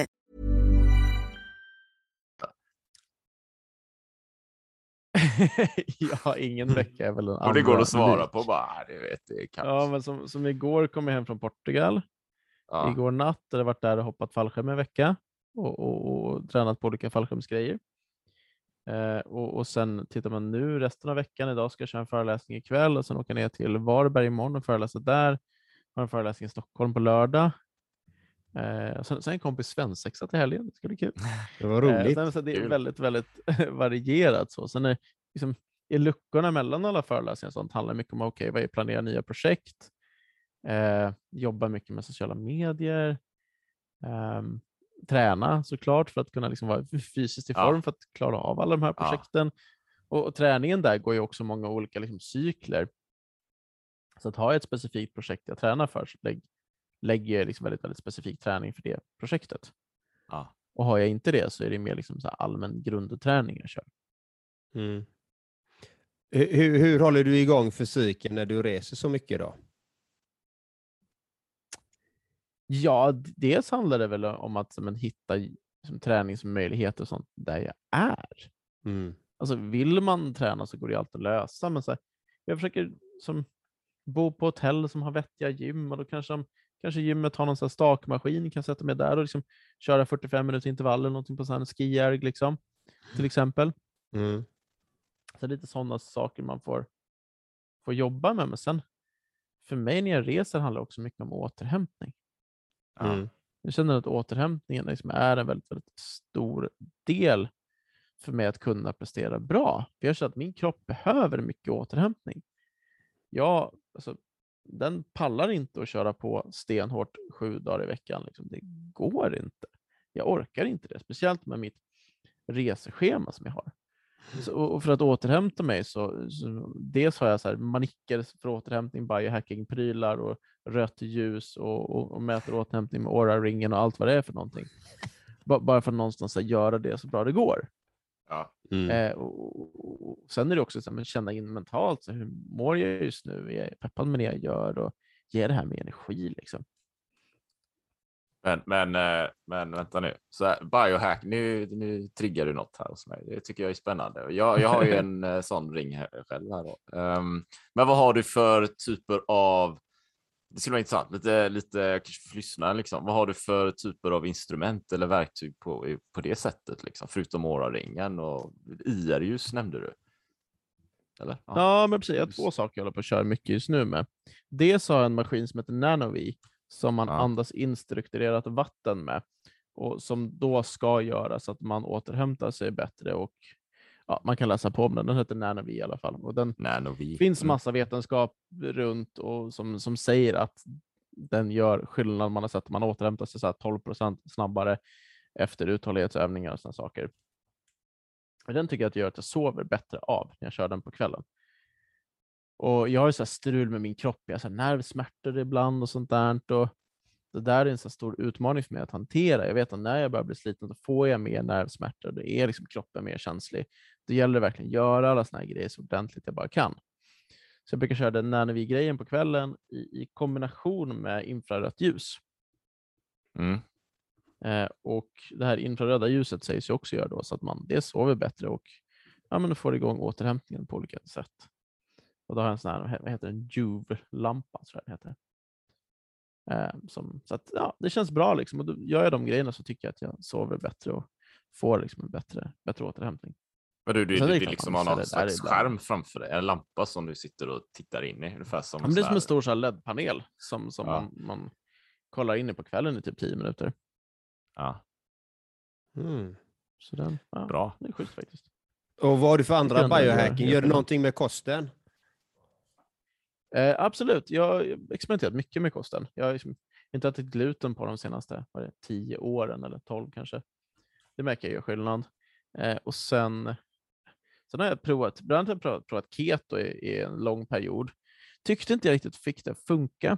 ja, ingen mm. vecka är väl en Och det går att svara på bara, ah, det vet det Ja, men som, som igår kom jag hem från Portugal. Ja. Igår natt hade jag varit där och hoppat fallskärm en vecka och, och, och tränat på olika fallskärmsgrejer. Eh, och, och sen tittar man nu resten av veckan. Idag ska jag köra en föreläsning ikväll och sen åka ner till Varberg imorgon och föreläsa där. Har en föreläsning i Stockholm på lördag. Eh, sen, sen en kompis svensexa till helgen. Det ska bli kul. Det var roligt. Eh, sen, det är väldigt, väldigt varierat. Så. Sen är, liksom, i luckorna mellan alla föreläsningar sånt handlar mycket om okay, vad är planera nya projekt, eh, jobba mycket med sociala medier, eh, träna såklart för att kunna liksom vara fysiskt i form ja. för att klara av alla de här projekten. Ja. Och, och, träningen där går ju också många olika liksom, cykler. Så att ha ett specifikt projekt jag tränar för, så lägg, lägger liksom väldigt, väldigt specifik träning för det projektet. Ja. Och har jag inte det så är det mer liksom allmän grundträning jag kör. Mm. Hur, hur håller du igång fysiken när du reser så mycket då? Ja, dels handlar det väl om att men, hitta liksom, träningsmöjligheter och sånt där jag är. Mm. Alltså, vill man träna så går det alltid att lösa. Men så här, jag försöker som, bo på hotell som har vettiga gym och då kanske de Kanske gymmet har någon sån stakmaskin, kan sätta mig där och liksom köra 45 minuters intervaller, någonting på sån skijärg liksom, till exempel. Mm. Så lite sådana saker man får, får jobba med. Men sen, för mig när jag reser handlar det också mycket om återhämtning. Mm. Jag känner att återhämtningen liksom är en väldigt, väldigt stor del för mig att kunna prestera bra. För jag känner att min kropp behöver mycket återhämtning. Jag, alltså, den pallar inte att köra på stenhårt sju dagar i veckan. Liksom. Det går inte. Jag orkar inte det, speciellt med mitt reseschema som jag har. Så, och för att återhämta mig så, så dels har jag så här manicker för återhämtning, biohacking-prylar och rött ljus och, och, och mäter återhämtning med Aura-ringen och allt vad det är för någonting. bara för att någonstans här, göra det så bra det går. Ja. Mm. Eh, och, och, sen är det också att känna in mentalt, så hur mår jag just nu? Är jag peppad med det jag gör? Och ger det här med energi? Liksom. Men, men, eh, men vänta nu, så här, biohack, nu, nu triggar du något här hos mig. Det tycker jag är spännande. Jag, jag har ju en eh, sån ring här, själv här. Um, men vad har du för typer av Det skulle vara intressant, lite, lite lyssnaren, liksom. vad har du för typer av instrument eller verktyg på, på det sättet, liksom? förutom Aura-ringen och IR-ljus nämnde du? Eller? Ja, men precis. Jag har två saker jag håller på att köra mycket just nu med. Dels har jag en maskin som heter Nanovi som man Ja. andas in strukturerat vatten med och som då ska göra så att man återhämtar sig bättre och ja, man kan läsa på om den. Den heter Nanovi i alla fall och den Nanovi. finns Mm. massa vetenskap runt och som, som säger att den gör skillnad. Man har sett att man återhämtar sig så här 12% snabbare efter uthållighetsövningar och sådana saker. Och den tycker jag att gör att jag sover bättre av när jag kör den på kvällen. Och jag har så här strul med min kropp, jag har så nervsmärtor ibland och sånt där. Och det där är en så stor utmaning för mig att hantera. Jag vet att när jag börjar bli sliten så får jag mer nervsmärtor. Det är liksom kroppen mer känslig. Det gäller verkligen att göra alla såna här grejer så ordentligt jag bara kan. Så jag brukar köra den Nanovi-grejen på kvällen i, i kombination med infrarött ljus. Mm. Eh, och det här infraröda ljuset sägs ju också göra då så att man dels sover bättre och ja, men får igång återhämtningen på olika sätt. Och då har jag en sån här, vad heter den, Juve-lampa tror jag den heter. Eh, som, så att, ja, det känns bra liksom. Och då gör jag de grejerna så tycker jag att jag sover bättre och får liksom en bättre, bättre återhämtning. Men du, du, är du det vill klart liksom man ha måste någon slags skärm framför dig, en lampa som du sitter och tittar in i, ungefär som Ja, men det är som en stor LED-panel som, som Ja. man, man kollar in i på kvällen i typ 10 minuter. Ja, Mm. Så den, ja, bra. det är schysst faktiskt. Och vad har du för andra biohacking? Gör du någonting med kosten? Eh, absolut, jag har experimenterat mycket med kosten. Jag har liksom inte ätit gluten på de senaste det, 10 åren eller 12 kanske. Det märker jag gör skillnad. Eh, och sen, sen har jag provat, bland annat provat, provat keto i, i en lång period. Tyckte inte jag riktigt fick det att funka.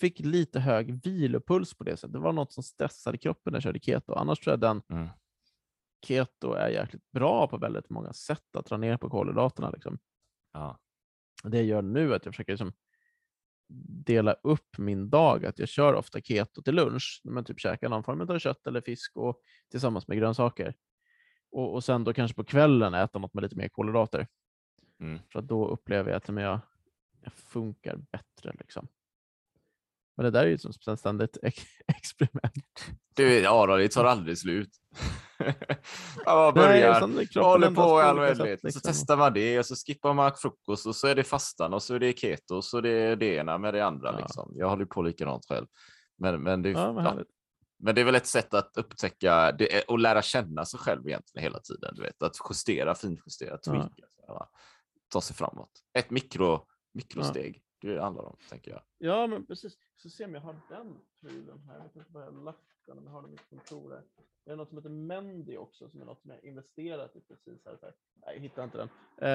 Fick lite hög vilopuls på det sättet. Det var något som stressade kroppen när jag körde keto. Annars tror jag den Mm. keto är jäkligt bra på väldigt många sätt att dra ner på kolhydraterna. Liksom. Ja. Det jag gör nu är att jag försöker liksom dela upp min dag. Att jag kör ofta keto till lunch, när man typ käkar någon form av kött eller fisk och tillsammans med grönsaker. Och, och sen då kanske på kvällen äta något med lite mer kolhydrater. Mm. För då upplever jag att men jag, jag funkar bättre. Liksom. Men det där är ju som ett ständigt ex- experiment. Du, ja, då, det tar aldrig slut. man Nej, börjar, kroppen håller på i all oändlighet. Så liksom. testar man det och så skippar man frukost och så är det fastan och så är det keto och så är det det ena med det andra. Ja. Liksom. Jag håller på likadant själv. Men, men, det, Ja, vad ja. Men det är väl ett sätt att upptäcka det är, och lära känna sig själv egentligen hela tiden. Du vet, att justera, finjustera, Ja. tweaka. va. Ta sig framåt. Ett mikro, mikrosteg. Det handlar om, tänker jag. Ja, men precis. Så se om jag har den prylen här. Jag vet inte var jag har lagt den, om jag har den i mitt kontor. här. Det är något som heter Mendy också, som är något som jag investerat i precis här. Här. Nej, jag hittar inte den.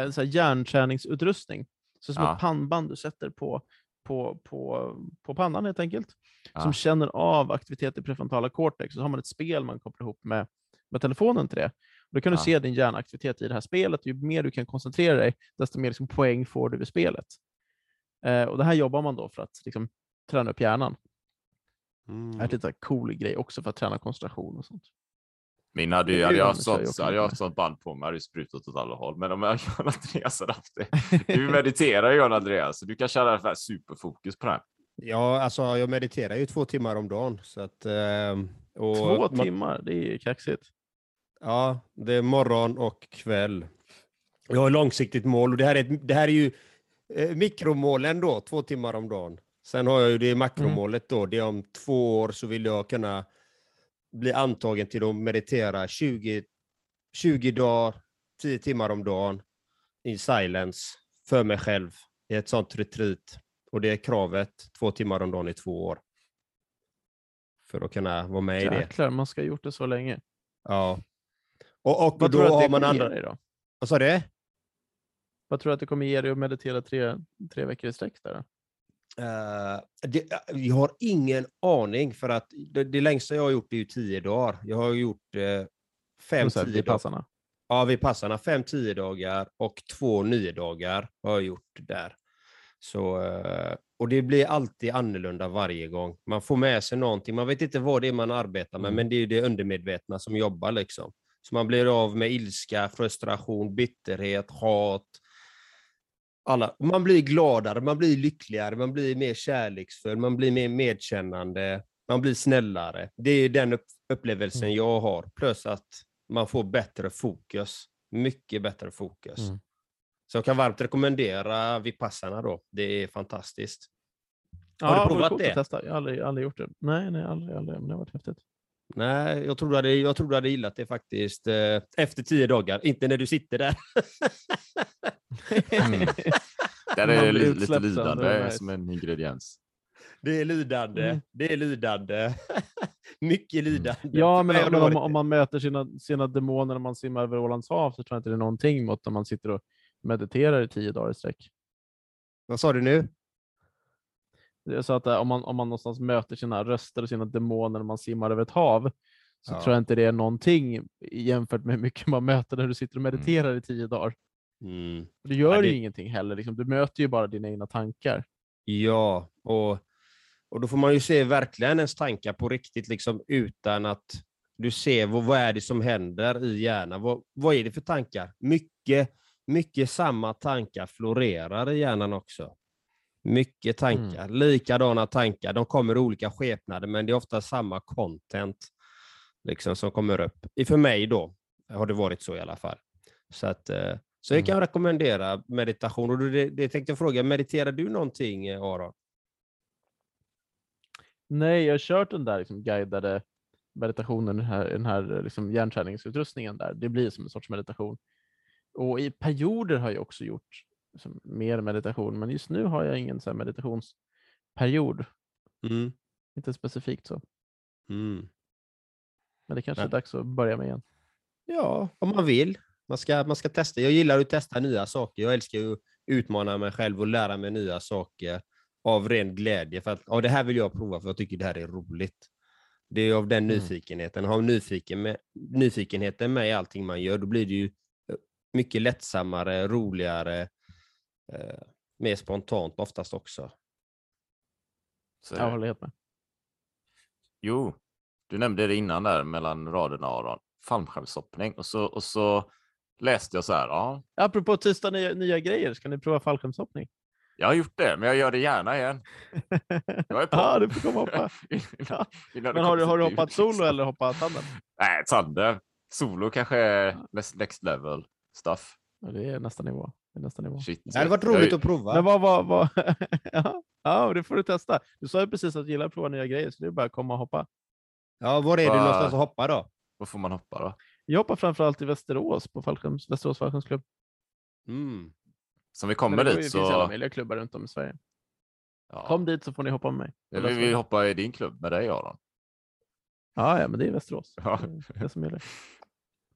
Eh, så här hjärnträningsutrustning. Så som Ja. ett pannband du sätter på, på, på, på pannan helt enkelt. Ja. Som känner av aktivitet i prefrontala cortex. Så har man ett spel man kopplar ihop med, med telefonen till det. Och då kan du Ja. se din hjärnaktivitet i det här spelet. Ju mer du kan koncentrera dig, desto mer liksom poäng får du vid spelet. Eh, och det här jobbar man då för att liksom, träna upp hjärnan. Mm. Det är en lite cool grej också för att träna koncentration och sånt. Min hade ju, hade jag sånt, hade jag sånt band på mig hade sprutat åt alla håll. Men om jag John Andreas hade haft det. Du mediterar ju John Andreas, så du kan köra superfokus på det här. Ja, alltså jag mediterar ju två timmar om dagen. Så att, ehm, och Två man- timmar, det är ju kaxigt. Ja, det är morgon och kväll. Jag har långsiktigt mål och det här är, det här är ju eh, mikromålen då, två timmar om dagen. Sen har jag ju det makromålet då, det är om två år så vill jag kunna bli antagen till att meditera 20, 20 dagar, 10 timmar om dagen i silence för mig själv i ett sånt retreat. Och det är kravet, två timmar om dagen i två år. För att kunna vara med i det. Jäklar, man ska ha gjort det så länge. Ja. Och, och Vad då tror du att det kommer ge dig då? Vad sa du? Vad tror du att det kommer ge dig att meditera tre, tre veckor i sträck? Där? Eh, det, jag har ingen aning för att det, det längsta jag har gjort är ju tio dagar. Jag har gjort eh, fem, här, tio dagar. Ja, vid passarna. Fem, tio dagar och två, nio dagar har jag gjort där. Så, eh, och det blir alltid annorlunda varje gång. Man får med sig någonting. Man vet inte vad det är man arbetar med, Mm. men det är det undermedvetna som jobbar. liksom. Så man blir av med ilska, frustration, bitterhet, hat, alla, man blir gladare, man blir lyckligare, man blir mer kärleksfull, man blir mer medkännande, man blir snällare. Det är den upp, upplevelsen Mm. jag har. Plus att man får bättre fokus. Mycket bättre fokus. Mm. Så jag kan varmt rekommendera Vipassana då. Det är fantastiskt. Har Ja, du provat det? Testa. Jag har aldrig, aldrig gjort det. Nej, nej, aldrig, aldrig. Men det har varit häftigt. Nej, jag tror du hade, jag tror du hade gillat det faktiskt. Eh, efter tio dagar, inte när du sitter där. Mm. Där är li, lite är lidande som en ingrediens. Det är lidande. Mm. Det är lidande. Mycket lidande. Ja, För men, men om, om man möter sina, sina demoner när man simmar över Ålands hav så tror jag inte det är någonting mot när man sitter och mediterar i tio dagar i sträck. Vad sa du nu? Sa att eh, om man, om man någonstans möter sina röster och sina demoner när man simmar över ett hav så Ja. tror jag inte det är någonting jämfört med hur mycket man möter när du sitter och mediterar i tio dagar. Mm. Du gör Ja, ju det- ingenting heller. Liksom. Du möter ju bara dina egna tankar. Ja, och, och då får man ju se verkligen ens tankar på riktigt, liksom, utan att du ser vad, vad är det som händer i hjärnan. Vad, vad är det för tankar? Mycket, mycket samma tankar florerar i hjärnan också. Mycket tankar, likadana tankar. De kommer i olika skepnader, men det är ofta samma content liksom, som kommer upp. I För mig då har det varit så i alla fall. Så, att, eh, så jag kan rekommendera meditation. Och det, det tänkte jag fråga, mediterar du någonting eh, Aron? Nej, jag har kört den där liksom, guidade meditationen, den här, den här liksom, hjärnträningsutrustningen där. Det blir som en sorts meditation. Och i perioder har jag också gjort liksom, mer meditation, men just nu har jag ingen så meditationsperiod. Inte specifikt så. Mm. Men det kanske Nej. är dags att börja med igen. Ja, om man vill. Man ska, man ska testa. Jag gillar att testa nya saker. Jag älskar att utmana mig själv och lära mig nya saker av ren glädje. För att, ja, det här vill jag prova för jag tycker det här är roligt. Det är av den Mm. nyfikenheten. Har nyfiken med, nyfikenheten med i allting man gör, då blir det ju eh, mycket lättsammare, roligare, eh, mer spontant oftast också. Så, Jag håller helt med. Jo, du nämnde det innan där mellan raderna Aron. Fallskärmshoppning och så, och så läste jag så här. Ja, Apropå tisdag nya, nya grejer, ska ni prova fallskärmshoppning? jag har gjort det, men jag gör det gärna igen. Jag är på. Ja, du får komma och hoppa. Innan- Men har du, har du hoppat solo liksom. eller hoppat tandem? Nej, tandem. Solo kanske är next, next level stuff. Ja, Det är nästa nivå. Det nästa nivå. Shit. Det hade varit Jag- roligt att prova. Men vad var... vad... ja, det får du testa. Du sa ju precis att du gillar att prova nya grejer, så det är bara att komma och hoppa. Ja, var är du Va- någonstans att hoppa då? Var får man hoppa då? Jag hoppar framförallt i Västerås på Fallskärms, Västerås fallskärmsklubb. Mm. Som vi kommer det dit finns ju alla så... möjliga klubbar runt om i Sverige. Ja. Kom dit så får ni hoppa med mig. Jag vill, vill hoppa i din klubb med dig Aron. Ja, ja, men det är Västerås. Ja. Det är det som gäller.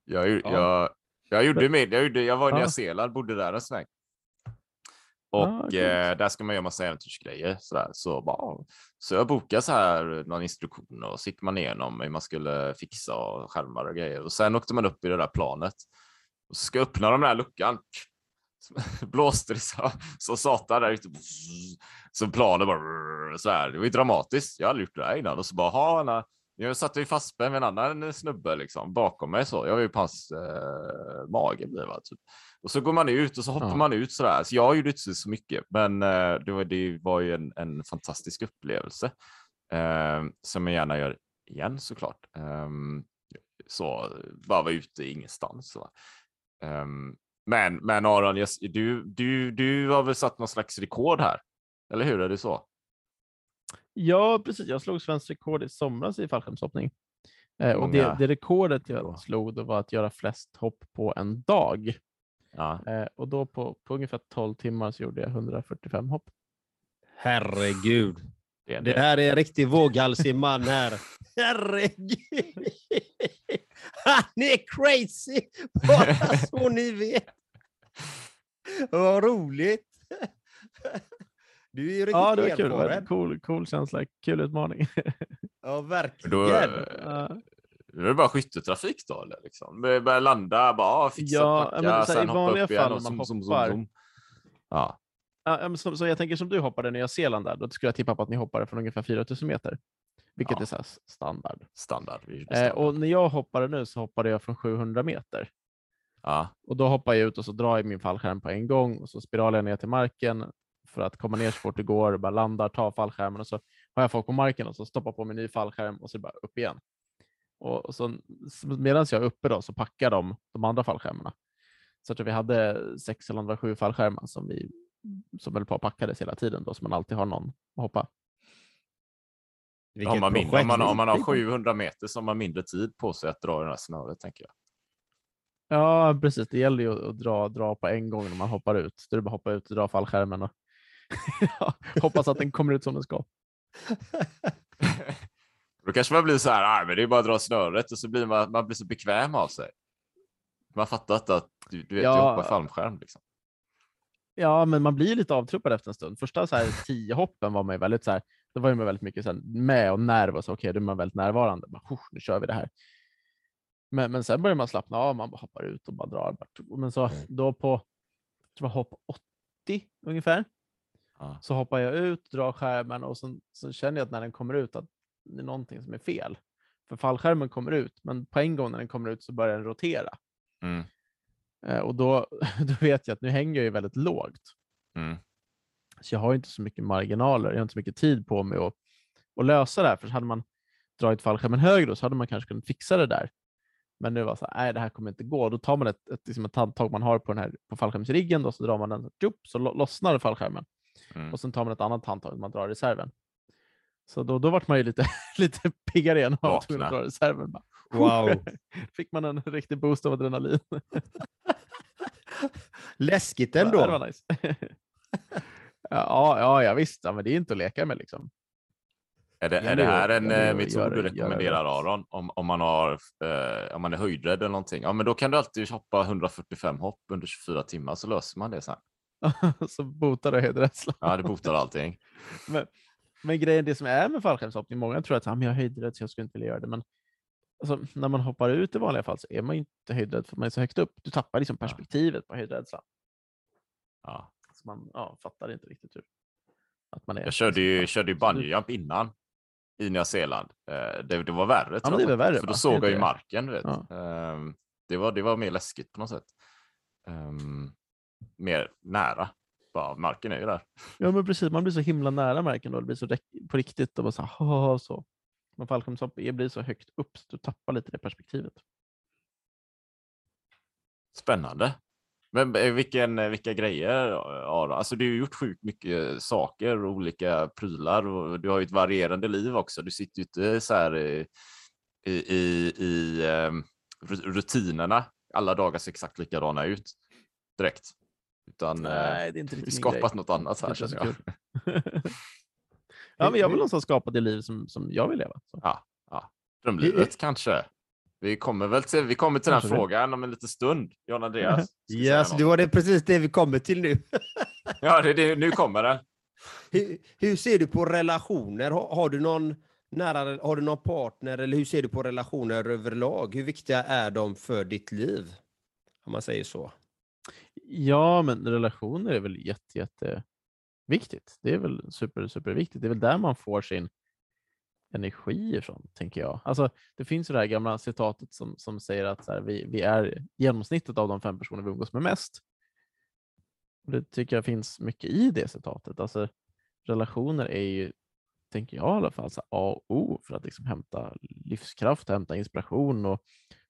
Jag, gjorde- Ja. Jag, gjorde med, jag, gjorde, jag var i Ja. Nya Zeeland, bodde där en sväng. Och Ah, eh, där ska man göra massa äventyrsgrejer. Sådär. Så, bara, så jag bokade så här någon instruktion och så gick man igenom hur man skulle fixa och skärmar och grejer. Och sen åkte man upp i det där planet. Och så ska jag öppna den där luckan. Blåste det så, så satan där ute. Så planet bara så här. Det var ju dramatiskt. Jag hade aldrig gjort det här innan. Och så bara, ha, jag satt ju fastspänd med en annan snubbe liksom, bakom mig. så. Jag var ju på hans eh, mage. Va, typ. Och så går man ut och så hoppar Ja. man ut sådär. Så jag gjorde inte så mycket, men eh, det var, det var ju en, en fantastisk upplevelse eh, som jag gärna gör igen såklart. Um, så bara vara ute ingenstans. Så. Ehm, men, men Aron, jag, du, du, du har väl satt någon slags rekord här? Eller hur? Är det så? Ja, precis. Jag slog svenskt rekord i somras i fallskärmshoppning. Eh, och det, det rekordet jag Bra. slog då var att göra flest hopp på en dag. Ja. Eh, och då på, på ungefär 12 timmar så gjorde jag 145 hopp. Herregud. Det Det det. här är en riktig våghalsig man här. Herregud! Han är crazy! Bara så ni vet. Vad roligt! Du är ju riktigt Ja, det var kul. Det var cool, cool känsla, kul utmaning. Ja, verkligen. Då, Ja. Då är det bara skyttetrafik då eller? Liksom. Börja börja landa, bara ah, fixa, Ja, packa, men så här, i sen hoppa vanliga upp igen fall och när man zoom, zoom, zoom, hoppar- zoom. Ja, Ja, men så, så jag tänker som du hoppade i Nya Zeeland där, då skulle jag tippa på att ni hoppade från ungefär 4000 meter. Vilket Ja. är så här standard. standard. gjorde Eh, standard. och när jag hoppade nu så hoppade jag från 700 meter. Ja. Och då hoppar jag ut och så drar jag min fallskärm på en gång och så spiralar jag ner till marken för att komma ner så fort det går. Bara landar, tar fallskärmen och så har jag folk på marken och så stoppar på min ny fallskärm och så bara upp igen. Och, och så medan jag är uppe då så packar de de andra fallskärmarna. Så tror vi hade sex eller det var sju fallskärmar som vi som höll på att packades hela tiden då, så man alltid har någon att hoppa. Om man, mindre, om, man, om man har 700 meter så har man mindre tid på sig att dra det här snöret, tänker jag. Ja, precis. Det gäller ju att, att dra, dra på en gång när man hoppar ut. Då är det bara att hoppa ut och dra fallskärmen och ja, hoppas att den kommer ut som den ska. Då kanske man blir så här, men det är bara att dra snöret och så blir man, man blir så bekväm av sig. Man har fattat att du, du vet, Ja. du hoppar fallskärm. Liksom. Ja, men man blir lite avtruppad efter en stund. Första så här, tio hoppen var man ju väldigt så här, då var man väldigt mycket så här, med och nerv och så. Okej, då är man väldigt närvarande. Bara, "Husch, nu kör vi det här. Men, men sen börjar man slappna av. Man bara hoppar ut och bara drar. Men så då på tror hopp 80 ungefär. Ja. Så hoppar jag ut, drar skärmen och sen, så känner jag att när den kommer ut att det är någonting som är fel. För fallskärmen kommer ut, men på en gång när den kommer ut så börjar den rotera. Mm. Eh, Och då, då vet jag att nu hänger jag ju väldigt lågt. Mm. Så jag har inte så mycket marginaler, jag har inte så mycket tid på mig att, att lösa det här. För hade man dragit fallskärmen högre så hade man kanske kunnat fixa det där. Men nu var det så här, nej det här kommer inte gå. Då tar man ett, ett, liksom ett handtag man har på, den här, på fallskärmsriggen, då, så drar man den, tjup, så lo- lossnar fallskärmen. Mm. Och sen tar man ett annat handtag, man drar reserven. Så då, då vart man ju lite, lite piggare igen av att Vakna. dra reserven. Bara, Wow. Fick man en riktig boost av adrenalin. Läskigt Ja, ändå. Det var nice. ja, ja, ja, visst. Ja, men det är inte att leka med liksom. Är det, Ja, är det här en ja, eh, metod du rekommenderar. Aron? Om, om, man har, eh, om man är höjdrädd eller någonting? Ja, men då kan du alltid hoppa 145 hopp under 24 timmar så löser man det sen. så botar det höjdrädsla. Ja, det botar allting. Men, men grejen, det som är med fallskärmshoppning, många tror att ah, men jag är höjdrädd så jag skulle inte vilja göra det. Men alltså, när man hoppar ut i vanliga fall så är man inte höjdrädd för man är så högt upp. Du tappar liksom perspektivet på höjdrädslan. Ja. Så man ja, fattar inte riktigt hur att man är. Jag körde ju, körde ju bungyjump innan i Nya Zeeland. Eh, Det, det var värre. Ja, det väl värre, För då va? såg jag ju marken. Vet. Ja. Ehm, Det, var, det var mer läskigt på något sätt. Mer nära. Bara, marken är ju där. Ja, men precis. Man blir så himla nära marken då. Det blir så på riktigt och bara så så. Men fallskärmshopp är- blir så högt upp så du tappar lite det perspektivet. Spännande. Men eh, vilken, eh, vilka grejer Aron? Alltså du har gjort sjukt mycket saker och olika prylar och du har ju ett varierande liv också. Du sitter ju inte så här i, i, i, i ru- rutinerna. Alla dagar ser exakt likadana ut direkt. Utan eh, Nej, det är inte min skapat något annat här Det är känner jag. ja, men jag vill någonstans skapa det liv som, som jag vill leva. Så. Ja, ja. Drömlivet kanske. Vi kommer väl till, vi kommer till den Kanske det. frågan om en liten stund, John Andreas. Ja, något. det var det precis det vi kommer till nu. Ja, det, det, nu kommer den. Hur, hur ser du på relationer? Har, har, du någon nära, har du någon partner eller hur ser du på relationer överlag? Hur viktiga är de för ditt liv? Om man säger så. Ja, men relationer är väl jätte, jätteviktigt. Det är väl super, superviktigt. Det är väl där man får sin energi ifrån, tänker jag. Alltså, det finns ju det här gamla citatet som, som säger att så här, vi, vi är genomsnittet av de fem personer vi umgås med mest. Och det tycker jag finns mycket i det citatet. Alltså, relationer är ju, tänker jag i alla fall, så här, A och O för att liksom hämta livskraft, hämta inspiration och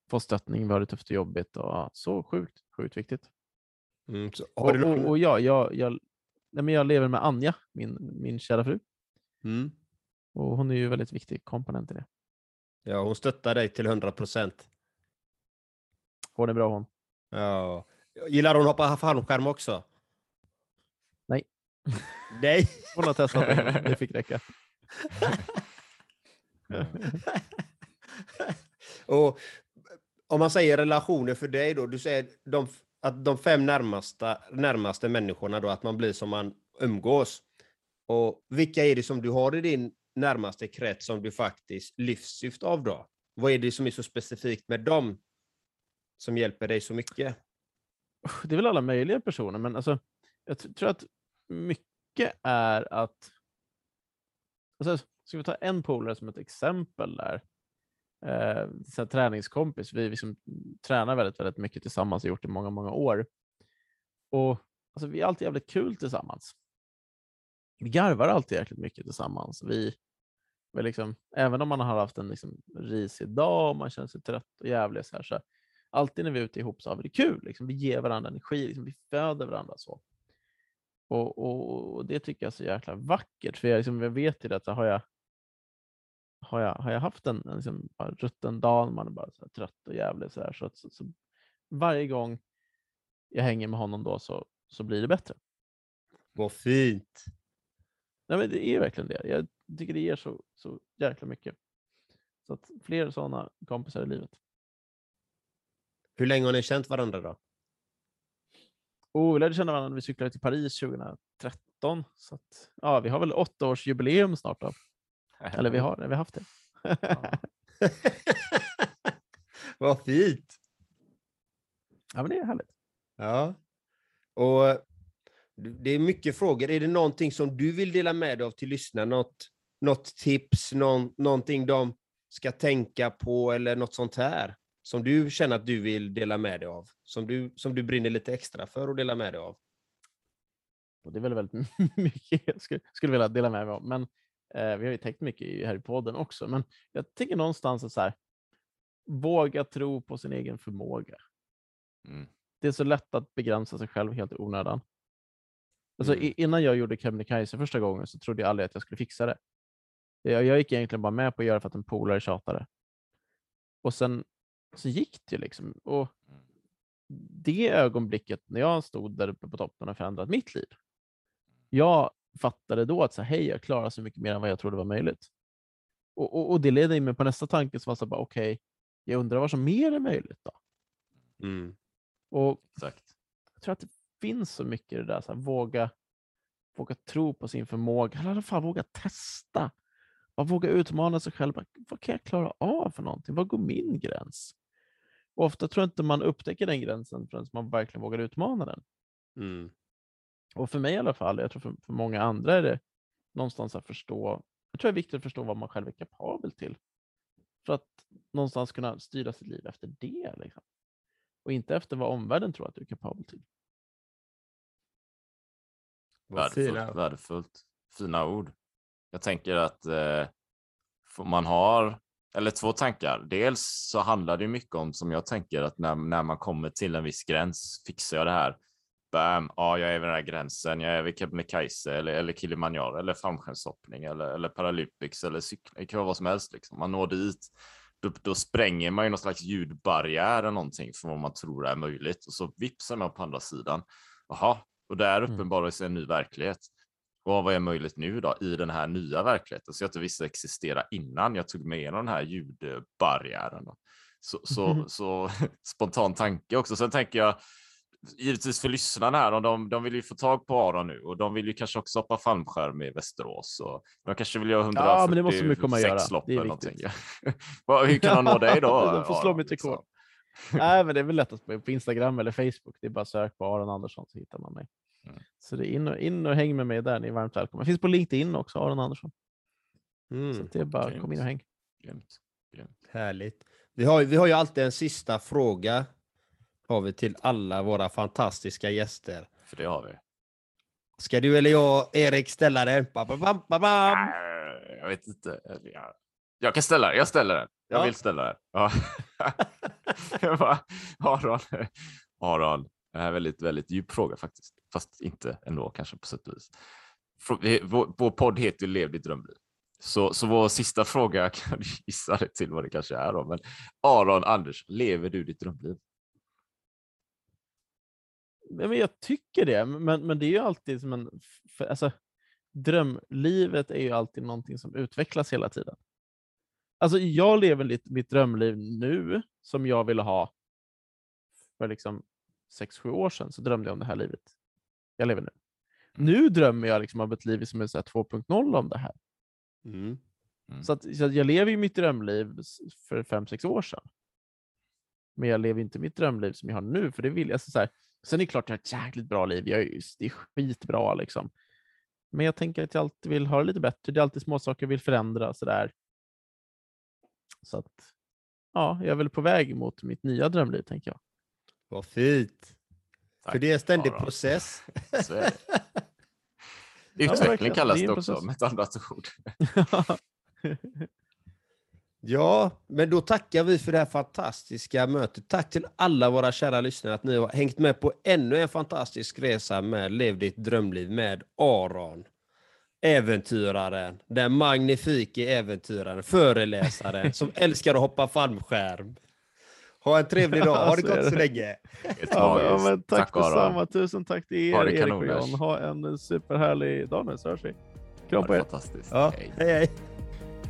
få stöttning. Vi har det tufft och jobbigt. Och, ja, så sjukt, sjukt viktigt. Mm, Och, och, och ja, jag, jag, nej, men jag lever med Anja, min, min kära fru. mm. Och hon är ju en väldigt viktig komponent i det. Ja, hon stöttar dig till 100 procent. Hon är bra hon. Ja. Gillar hon att hoppa fallskärm också? Nej. Nej. Hon har testat det, det fick räcka. Och om man säger relationer för dig då, du säger de, att de fem närmaste, närmaste människorna då, att man blir som man umgås. Och vilka är det som du har i din närmaste krets som du faktiskt livssyft av då? Vad är det som är så specifikt med dem som hjälper dig så mycket? Det är väl alla möjliga personer, men alltså, jag tror att mycket är att... Alltså, ska vi ta en polare som ett exempel där? Eh, så här, träningskompis. Vi liksom tränar väldigt, väldigt mycket tillsammans och gjort det i många, många år. Och alltså, vi är alltid jävligt kul tillsammans. Vi garvar alltid jäkligt mycket tillsammans. Vi, vi liksom, även om man har haft en liksom, risig dag och man känner sig trött och jävlig så här, så alltid när vi är ute ihop så har vi det kul. Liksom. Vi ger varandra energi, liksom, vi föder varandra så. Och, och, och, det tycker jag är så jäkla vackert, för jag, liksom, jag vet ju att har jag, har jag, har jag haft en, en liksom, bara rutten dag man är bara så trött och jävlig så, här, så, så, så, varje gång jag hänger med honom då så, så blir det bättre. Vad fint. Nej, men det är verkligen det. Jag tycker det ger så, så jäkla mycket. Så att fler sådana kompisar i livet. Hur länge har ni känt varandra då? Oh, vi lärde känna varandra när vi cyklade till Paris 2013. Så att, ja, vi har väl åtta års jubileum snart. Då. Eller vi har, vi har haft det. Vad fint! Ja, men det är härligt. Ja. Och det är mycket frågor. Är det någonting som du vill dela med dig av till lyssnarna? Något, något tips, någon, någonting de ska tänka på eller något sånt här? Som du känner att du vill dela med dig av? Som du, som du brinner lite extra för att dela med dig av? Och det är väl väldigt mycket jag skulle, skulle vilja dela med mig av. Men vi har ju tänkt mycket här i podden också. Men jag tänker någonstans att så här, våga tro på sin egen förmåga. Mm. Det är så lätt att begränsa sig själv helt i onödan. Alltså, Mm. Innan jag gjorde Kebnekaise första gången så trodde jag aldrig att jag skulle fixa det. Jag, jag gick egentligen bara med på att göra för att en polare tjatade. Och sen så gick det liksom. Och det ögonblicket när jag stod där uppe på toppen har förändrat mitt liv. Jag fattade då att så här, hej, jag klarar så mycket mer än vad jag trodde var möjligt. Och, och, och det ledde in mig på nästa tanke som var så bara, okej, jag undrar vad som mer är möjligt då? Mm. Och Exakt. jag tror att det finns så mycket i det där, så här, våga, våga tro på sin förmåga, eller i alla fall våga testa. Bara våga utmana sig själv. Vad kan jag klara av för någonting? Vad går min gräns? Och ofta tror jag inte man upptäcker den gränsen förrän man verkligen vågar utmana den. Mm. Och för mig i alla fall, jag tror för, för många andra är det någonstans att förstå, jag tror det är viktigt att förstå vad man själv är kapabel till. För att någonstans kunna styra sitt liv efter det. Liksom. Och inte efter vad omvärlden tror att du är kapabel till. Värdefullt, värdefullt. Fina ord. Jag tänker att eh, man har, eller två tankar. Dels så handlar det mycket om, som jag tänker, att när, när man kommer till en viss gräns, fixar jag det här? Bam, ja, jag är vid den här gränsen, jag är vid Kebnekaise eller, eller Kilimanjaro eller fallskärmshoppning eller, eller Paralympics eller cykling, det kan vara vad som helst. Liksom. Man når dit, då, då spränger man ju någon slags ljudbarriär eller någonting för vad man tror är möjligt och så vipsar man på andra sidan. Jaha, och där Mm. uppenbarar sig en ny verklighet. Och vad är möjligt nu då i den här nya verkligheten? Så jag inte visste existera innan jag tog mig igenom den här ljudbarriären. Då. Så, så, Mhm. så spontan tanke också. Sen tänker jag givetvis för lyssnarna här, och de, de vill ju få tag på Aron nu och de vill ju kanske också hoppa fallskärm i Västerås. Och de kanske vill göra 146 Ja, men det måste de komma göra. lopp eller någonting. Vad- Hur kan de nå dig då? De får slå Aron, mitt liksom? rekord. Nej, men det är väl lättast på, på Instagram eller Facebook. Det är bara sök på Aron Andersson så hittar man mig. Mm. Så det är in och, in och häng med mig där. Ni är varmt välkomna. Finns på LinkedIn också, Aron Andersson. Så Mm. det är bara Grymt. kom in och häng. Grymt. Grymt. Härligt. Vi har, vi har ju alltid en sista fråga har vi till alla våra fantastiska gäster. För det har vi. Ska du eller jag, Erik, ställa den? Ba, ba, ba, ba, ba. Äh, Jag vet inte. Jag, kan ställa den. Jag ställer den. Jag Ja. vill ställa den. Ja. Aron, Aron, det här är en väldigt, väldigt djup fråga faktiskt. Fast inte ändå kanske på sätt och vis. Vår podd heter ju Lev ditt drömliv. Så, så vår sista fråga kan du gissa dig till vad det kanske är. Då. Men Aron, Anders, lever du ditt drömliv? Men jag tycker det, men, men det är ju alltid som en... För, alltså, drömlivet är ju alltid någonting som utvecklas hela tiden. Alltså, jag lever lite mitt drömliv nu som jag ville ha för liksom sex sju år sedan. Så drömde jag om det här livet jag lever nu. Nu drömmer jag liksom om ett liv som är så här 2.0 om det här. Mm. Så, att, så att jag lever ju mitt drömliv för fem sex år sedan. Men jag lever inte mitt drömliv som jag har nu, för det vill jag. Så så här, sen är det klart att jag har ett jäkligt bra liv. Jag är, det är skitbra liksom. Men jag tänker att jag alltid vill ha det lite bättre. Det är alltid små saker jag vill förändra. Så, där. så att ja, jag är väl på väg mot mitt nya drömliv, tänker jag. Vad fint. Tack, För det är en ständig Aron. process. Utveckling kallas Det också med ett annat ord. Ja, men då tackar vi för det här fantastiska mötet. Tack till alla våra kära lyssnare att ni har hängt med på ännu en fantastisk resa med Lev ditt drömliv med Aron. Äventyraren, den magnifike äventyraren, föreläsaren som älskar att hoppa fallskärm. Ha en trevlig dag, ha det gott så länge. Ja, ja, men tack, Aron. detsamma. Tusen tack till Ha er, det Erik och. Jan. Ha en superhärlig dag nu, så hörs vi. Kram på er. fantastiskt. Ja, hej hej.